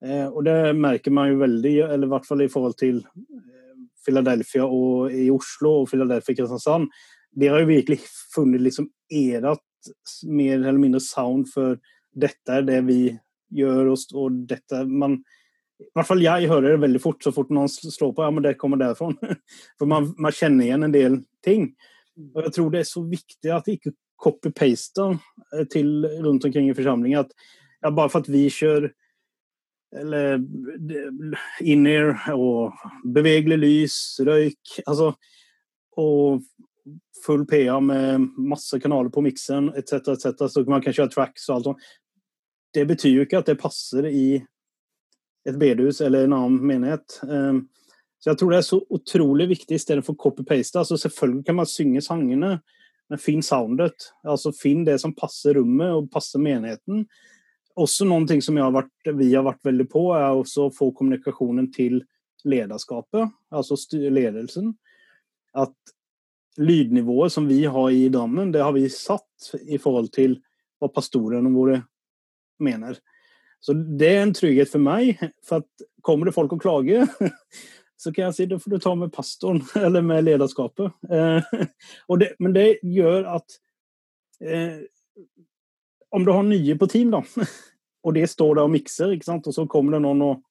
eh, och det merker man jo veldig, eller i hvert fall i forhold till eh, Philadelphia og i Oslo og Philadelphia Kristiansand. Det har jo virkelig funnet liksom erat mer eller mindre sound for dette er det vi gjør, og, og dette man i hvert fall jeg hører det veldig fort, så fort noen slår på ja, men det kommer derfra. (laughs) For man, man kjenner igjen en del ting. Og jeg tror det er så viktig at ikke copy-paster eh, til rundt omkring i forsamlingen. At ja, bare for at vi kjører eller in-ear og bevegelig lys, røyk altså, Og full PA med masse kanaler på miksen etc., etc., så man kan kjøre tracks og alt sånt. Det betyr jo ikke at det passer i et bedehus eller en annen menighet. Um, så jeg tror det er så utrolig viktig istedenfor copy-paste. Altså selvfølgelig kan man synge sangene, men finn soundet. Altså Finn det som passer rommet og passer menigheten. Også noen ting som har vært, vi har vært veldig på, er å få kommunikasjonen til lederskapet, altså ledelsen. At lydnivået som vi har i Drammen, det har vi satt i forhold til hva pastorene våre mener. Så det er en trygghet for meg. For at kommer det folk og klager, (laughs) så kan jeg si da får du ta med pastoren (laughs) eller med lederskapet. Eh, (laughs) det, men det gjør at eh, Om du har nye på team, da, (laughs) og det står der og mikser, ikke sant? og så kommer det noen og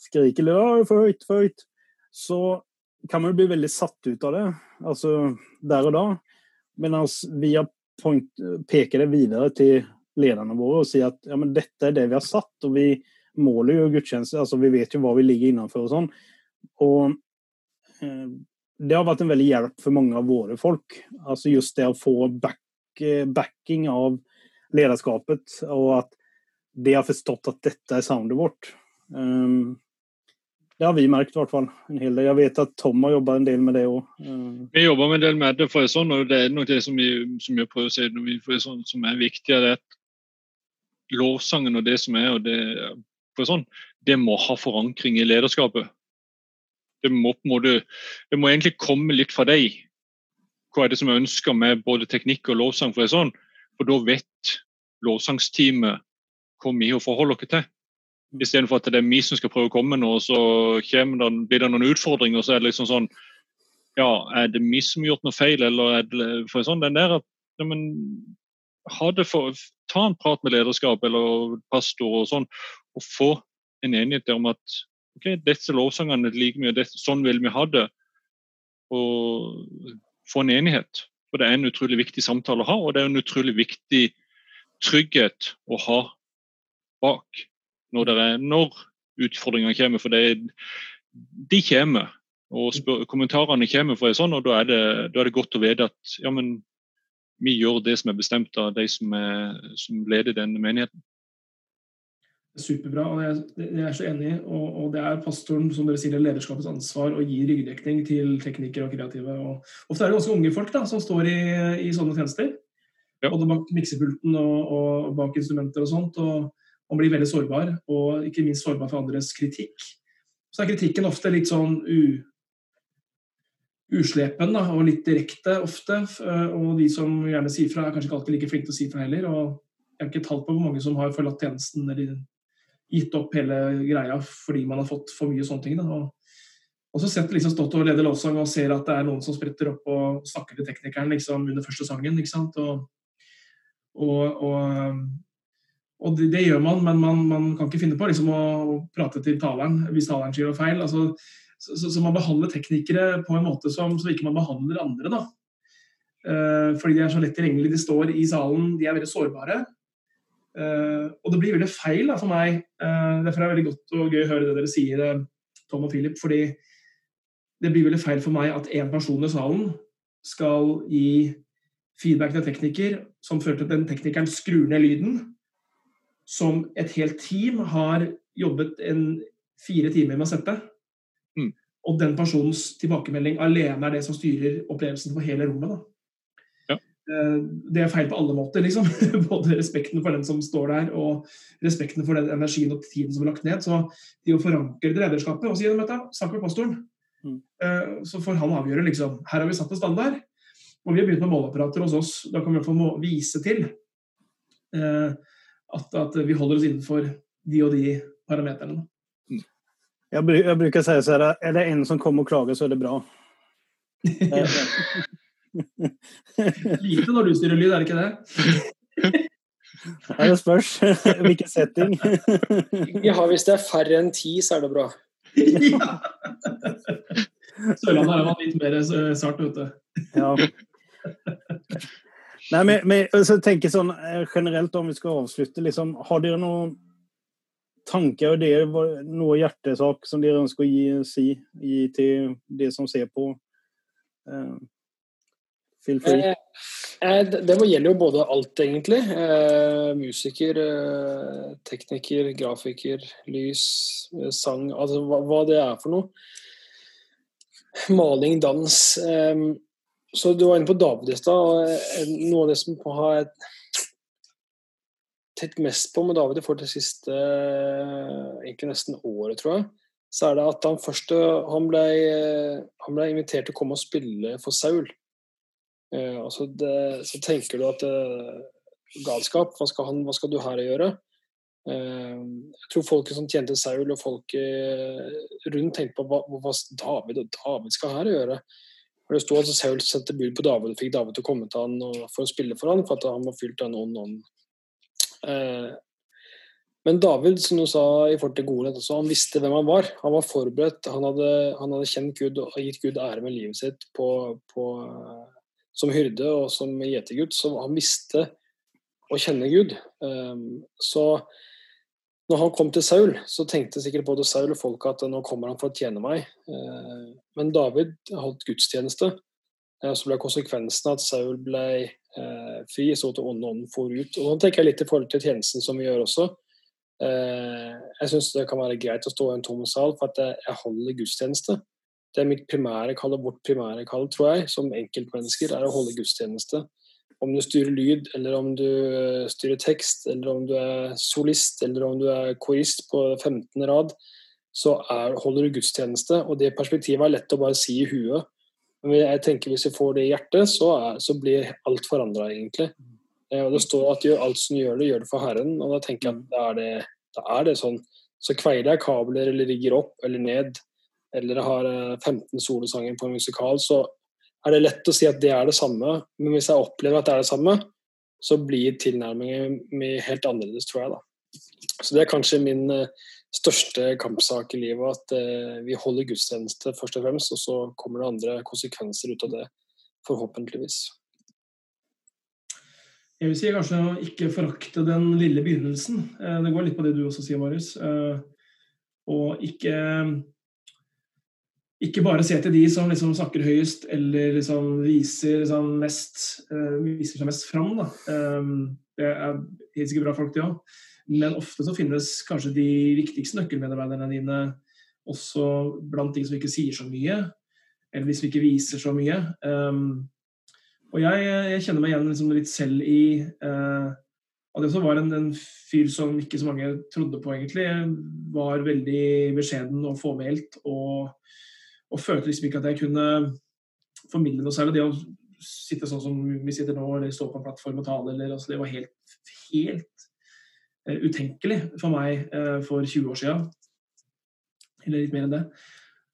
skriker litt for høyt, for høyt, så kan man bli veldig satt ut av det, altså der og da. Mens vi har point, peker det videre til lederne våre og sier at ja, men dette er det vi har satt, og vi måler jo gudstjeneste, altså vi vet jo hva vi ligger innenfor og sånn. Og eh, det har vært en veldig hjelp for mange av våre folk. Altså just det å få back, eh, backing av lederskapet, og at de har forstått at dette er soundet vårt. Um, det har vi merket i hvert fall. en hel del. Jeg vet at Tom har jobba en del med det òg. Um. Vi jobber en del med det, for sånn, og det er noe det som vi, som vi prøver å si for det er sånn, som er viktig. er at Lovsangen og det som er, og det, for sånn, det må ha forankring i lederskapet. Det må, på en måte, det må egentlig komme litt fra deg. Hva er det som er ønska med både teknikk og lovsang? For, sånn, for da vet lovsangsteamet hvor mye å forholde dere til. Mm. Istedenfor at det er vi som skal prøve å komme nå, og så det, blir det noen utfordringer. og Så er det liksom sånn Ja, er det vi som har gjort noe feil, eller er det for sånn, den der at ja, men, for, Ta en prat med lederskap eller pastor og sånn, og få en enighet om at ok, disse lovsangene like mye, dette, sånn vil vi ha det. Og få en enighet. For det er en utrolig viktig samtale å ha, og det er en utrolig viktig trygghet å ha bak når, er, når utfordringene kommer. For det, de kommer, og spør, kommentarene kommer, for det sånn, og da er, det, da er det godt å vite at ja, men, vi gjør det som er bestemt av de som, er, som leder denne menigheten. Superbra, og jeg, jeg er så enig. Og, og, det er pastoren som dere sier, lederskapets ansvar å gi ryggdekning til teknikere og kreative. Og, ofte er det ganske unge folk da, som står i, i sånne tjenester. Ja. Både bak miksepulten og, og, bak instrumenter og sånt. og Man blir veldig sårbar, og ikke minst sårbar for andres kritikk. Så er kritikken ofte litt sånn u, uslepen da, og litt direkte ofte. Og de som gjerne sier fra, er kanskje ikke alltid like flinke til å si fra heller. og jeg har ikke talt på hvor mange som har forlatt tjenesten eller gitt opp hele greia fordi man har fått for mye sånne ting. Og, og så setter liksom stått og leder lovsang og ser at det er noen som spretter opp og snakker til teknikeren liksom, under første sangen. ikke sant? Og, og, og, og det, det, gjør man, men man, man, kan ikke finne på liksom, å prate til taleren hvis taleren sier noe feil. Altså, så, så, så, man behandler teknikere på en måte som så ikke man behandler andre. da. Uh, fordi de er så lett tilgjengelige. De står i salen, de er veldig sårbare. Uh, og det blir veldig feil da, for meg. Uh, derfor er det veldig godt og gøy å høre det dere sier, uh, Tom og Philip. fordi det blir veldig feil for meg at én person i salen skal gi feedback til tekniker som fører til at den teknikeren skrur ned lyden, som et helt team har jobbet en fire timer med å sette. og den personens tilbakemelding alene er det som styrer opplevelsen for hele rommet. Ja. Eh, det er feil på alle måter. liksom. (laughs) Både respekten for den som står der, og respekten for den energien og tiden som er lagt ned. Så de å forankre det lederskapet og si gjennom dette, snakk med pastoren. Mm. Eh, Så får han avgjøre liksom, her har vi satt en standard, og vi har begynt med måleapparater hos oss. Da kan vi i hvert fall vise til eh, at, at vi holder oss innenfor de og de parameterne. Jag, Jeg, bruker å si så her, er det en som kommer og klager, så er det bra. (laughs) Eh, Lite når du styrer lyd, er det ikke det? Det spørs hvilken setting. Ja, hvis det er færre enn ti, så er det bra. ja. Sørlandet er man litt mer eh, sart ute. Ja. Nei, men, men så tenker jeg sånn eh, generelt, om vi skal avslutte, liksom, har dere noen tanker og det hva- noe hjertesak som dere ønsker å gi, si gi til de som ser på? Feel free. Eh, eh, det det gjelder jo både alt, egentlig. Eh, musiker, tekniker, grafiker, lys, sang. Altså hva, det er for noe. Maling, dans. Så du var inne på David i stad. Noe av det som har tett mest på med David forhold til siste egentlig nesten året, tror jeg, så er det at han først han ble, han ble invitert til å komme og spille for Saul. Altså det, så tenker du at eh, galskap, hva skal, han, hva skal du her å gjøre? Eh, jeg tror folket som tjente Saul og folket rundt tenkte på hva, hva David og David skal her gjøre. For Det sto at Saul sendte bud på David og fikk David til å komme til han for å spille for han, for at han var fylt av en ond ånd. Men David, som du sa i forhold til godhet også, han visste hvem han var. Han var forberedt. Han hadde, han hadde kjent Gud og gitt Gud ære med livet sitt på, på, som hyrde og som gjetergutt. Så han visste å kjenne Gud. Um, så når han kom til Saul, så tenkte sikkert både Saul og folket at nå kommer han for å tjene meg. Uh, men David holdt gudstjeneste. Uh, så ble konsekvensen at Saul ble uh, fri, så at ånden ånden for ut. Og nå tenker jeg litt i forhold til tjenesten som vi gjør også. Eh, jeg syns det kan være greit å stå i en tom sal, for at jeg holder gudstjeneste. Det er mitt primære kall, og vårt primære kall, tror jeg, som enkeltmennesker, er å holde gudstjeneste. Om du styrer lyd, eller om du eh, styrer tekst, eller om du er solist, eller om du er korist på 15. rad, så er, holder du gudstjeneste. Og det perspektivet er lett å bare si i huet. Men jeg tenker hvis vi får det i hjertet, så, er, så blir alt forandra, egentlig. Eh, Og det står at gjør alt som du gjør det, gjør det for Herren. Og da tenker jeg at da er det, da er det sånn. Så kveier jeg kabler eller rigger opp eller ned, eller har eh, 15 solosanger på en musikal, så er det lett å si at det er det samme. Men hvis jeg opplever at det er det samme, så blir tilnærmingen min helt annerledes, tror jeg. da. Så det er kanskje min eh, største kampsak i livet, at eh, vi holder gudstjeneste først og fremst, og så kommer det andre konsekvenser ut av det, forhåpentligvis. Jeg vil si kanskje å ikke forakte den lille begynnelsen. Eh, Det går litt på det du også sier, Marius. Eh, Og ikke ikke bare se til de som liksom snakker høyest eller liksom viser, liksom mest, uh, viser seg mest fram. Eh, det er helt sikkert bra folk, det òg. Men ofte så finnes kanskje de viktigste nøkkelmedarbeiderne dine også blant de som ikke sier så mye, eller de som ikke viser så mye. Um, og jeg, jeg kjenner meg igjen liksom litt selv i uh, at jeg også var en, en fyr som ikke så mange trodde på, egentlig. Jeg Var veldig beskjeden og fåmælt. Og, og følte liksom ikke at jeg kunne formidle noe særlig. Det å sitte sånn som vi sitter nå, eller stå på en plattform og tale, eller, altså, det var helt, helt uh, utenkelig for meg uh, for 20 år siden. Eller litt mer enn det.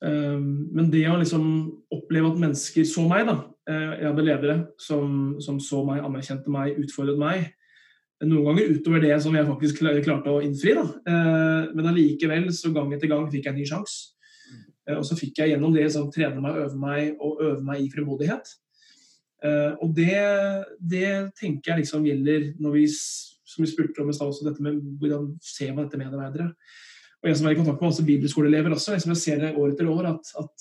Um, men det å liksom oppleve at mennesker så meg, da. Jeg hadde ledere som, som så meg, anerkjente meg, utfordret meg. Noen ganger utover det som jeg faktisk klarte å innfri. Da. Men allikevel, så gang etter gang, fikk jeg en ny sjanse. Eh, Og så fikk jeg gjennom det sånn, trene meg, øve meg og øve meg i frimodighet. Eh, Og det, det tenker jeg liksom gjelder når vi, som vi spurte om i stad, dette med hvordan ser man dette medarbeidere. Og jeg som er i kontakt med også bibelskoleelever også, liksom jeg ser det år etter år at, at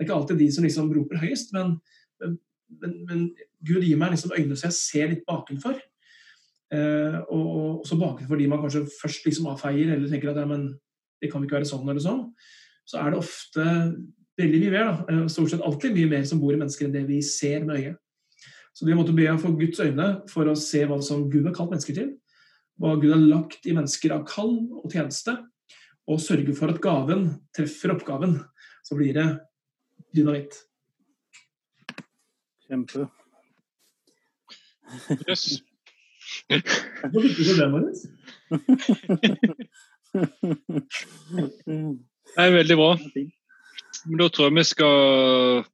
det er ikke alltid de som liksom roper høyest, men, men, men, Gud gir meg liksom øyne så jeg ser litt bakenfor. Eh, og og også bakenfor de man kanskje først liksom avfeier eller tenker at ja, men det kan ikke være sånn eller sånn. Så er det ofte veldig mye mer. Da. Eh, stort sett alltid mye mer som bor i mennesker enn det vi ser med øyet. Så vi måtte be å få Guds øyne for å se hva som Gud har kalt mennesker til. Hva Gud har lagt i mennesker av kall og tjeneste. Og sørge for at gaven treffer oppgaven. Så blir det dynamitt. Kjempe. Yes. Hvor du er det, Marius? (laughs) Det er veldig bra. Men da tror jeg vi skal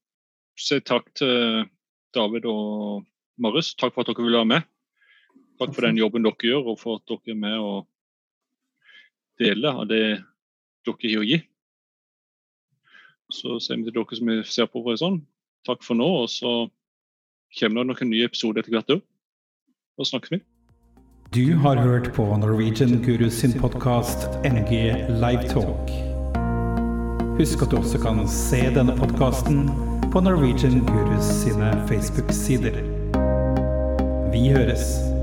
si takk til David og Marius. Takk for at dere ville være med. Takk for den jobben dere gjør, og for at dere er med og deler av det dere har å gi. Så sier vi til dere som ser på, for sånn, takk for nå. Og så kommer det noen nye episoder etter hvert òg. Da snakkes vi. Du har hørt på Norwegian Gurus sin podkast NG Livetalk. Husk at du også kan se denne podkasten på Norwegian Gurus sine Facebook-sider. Vi høres.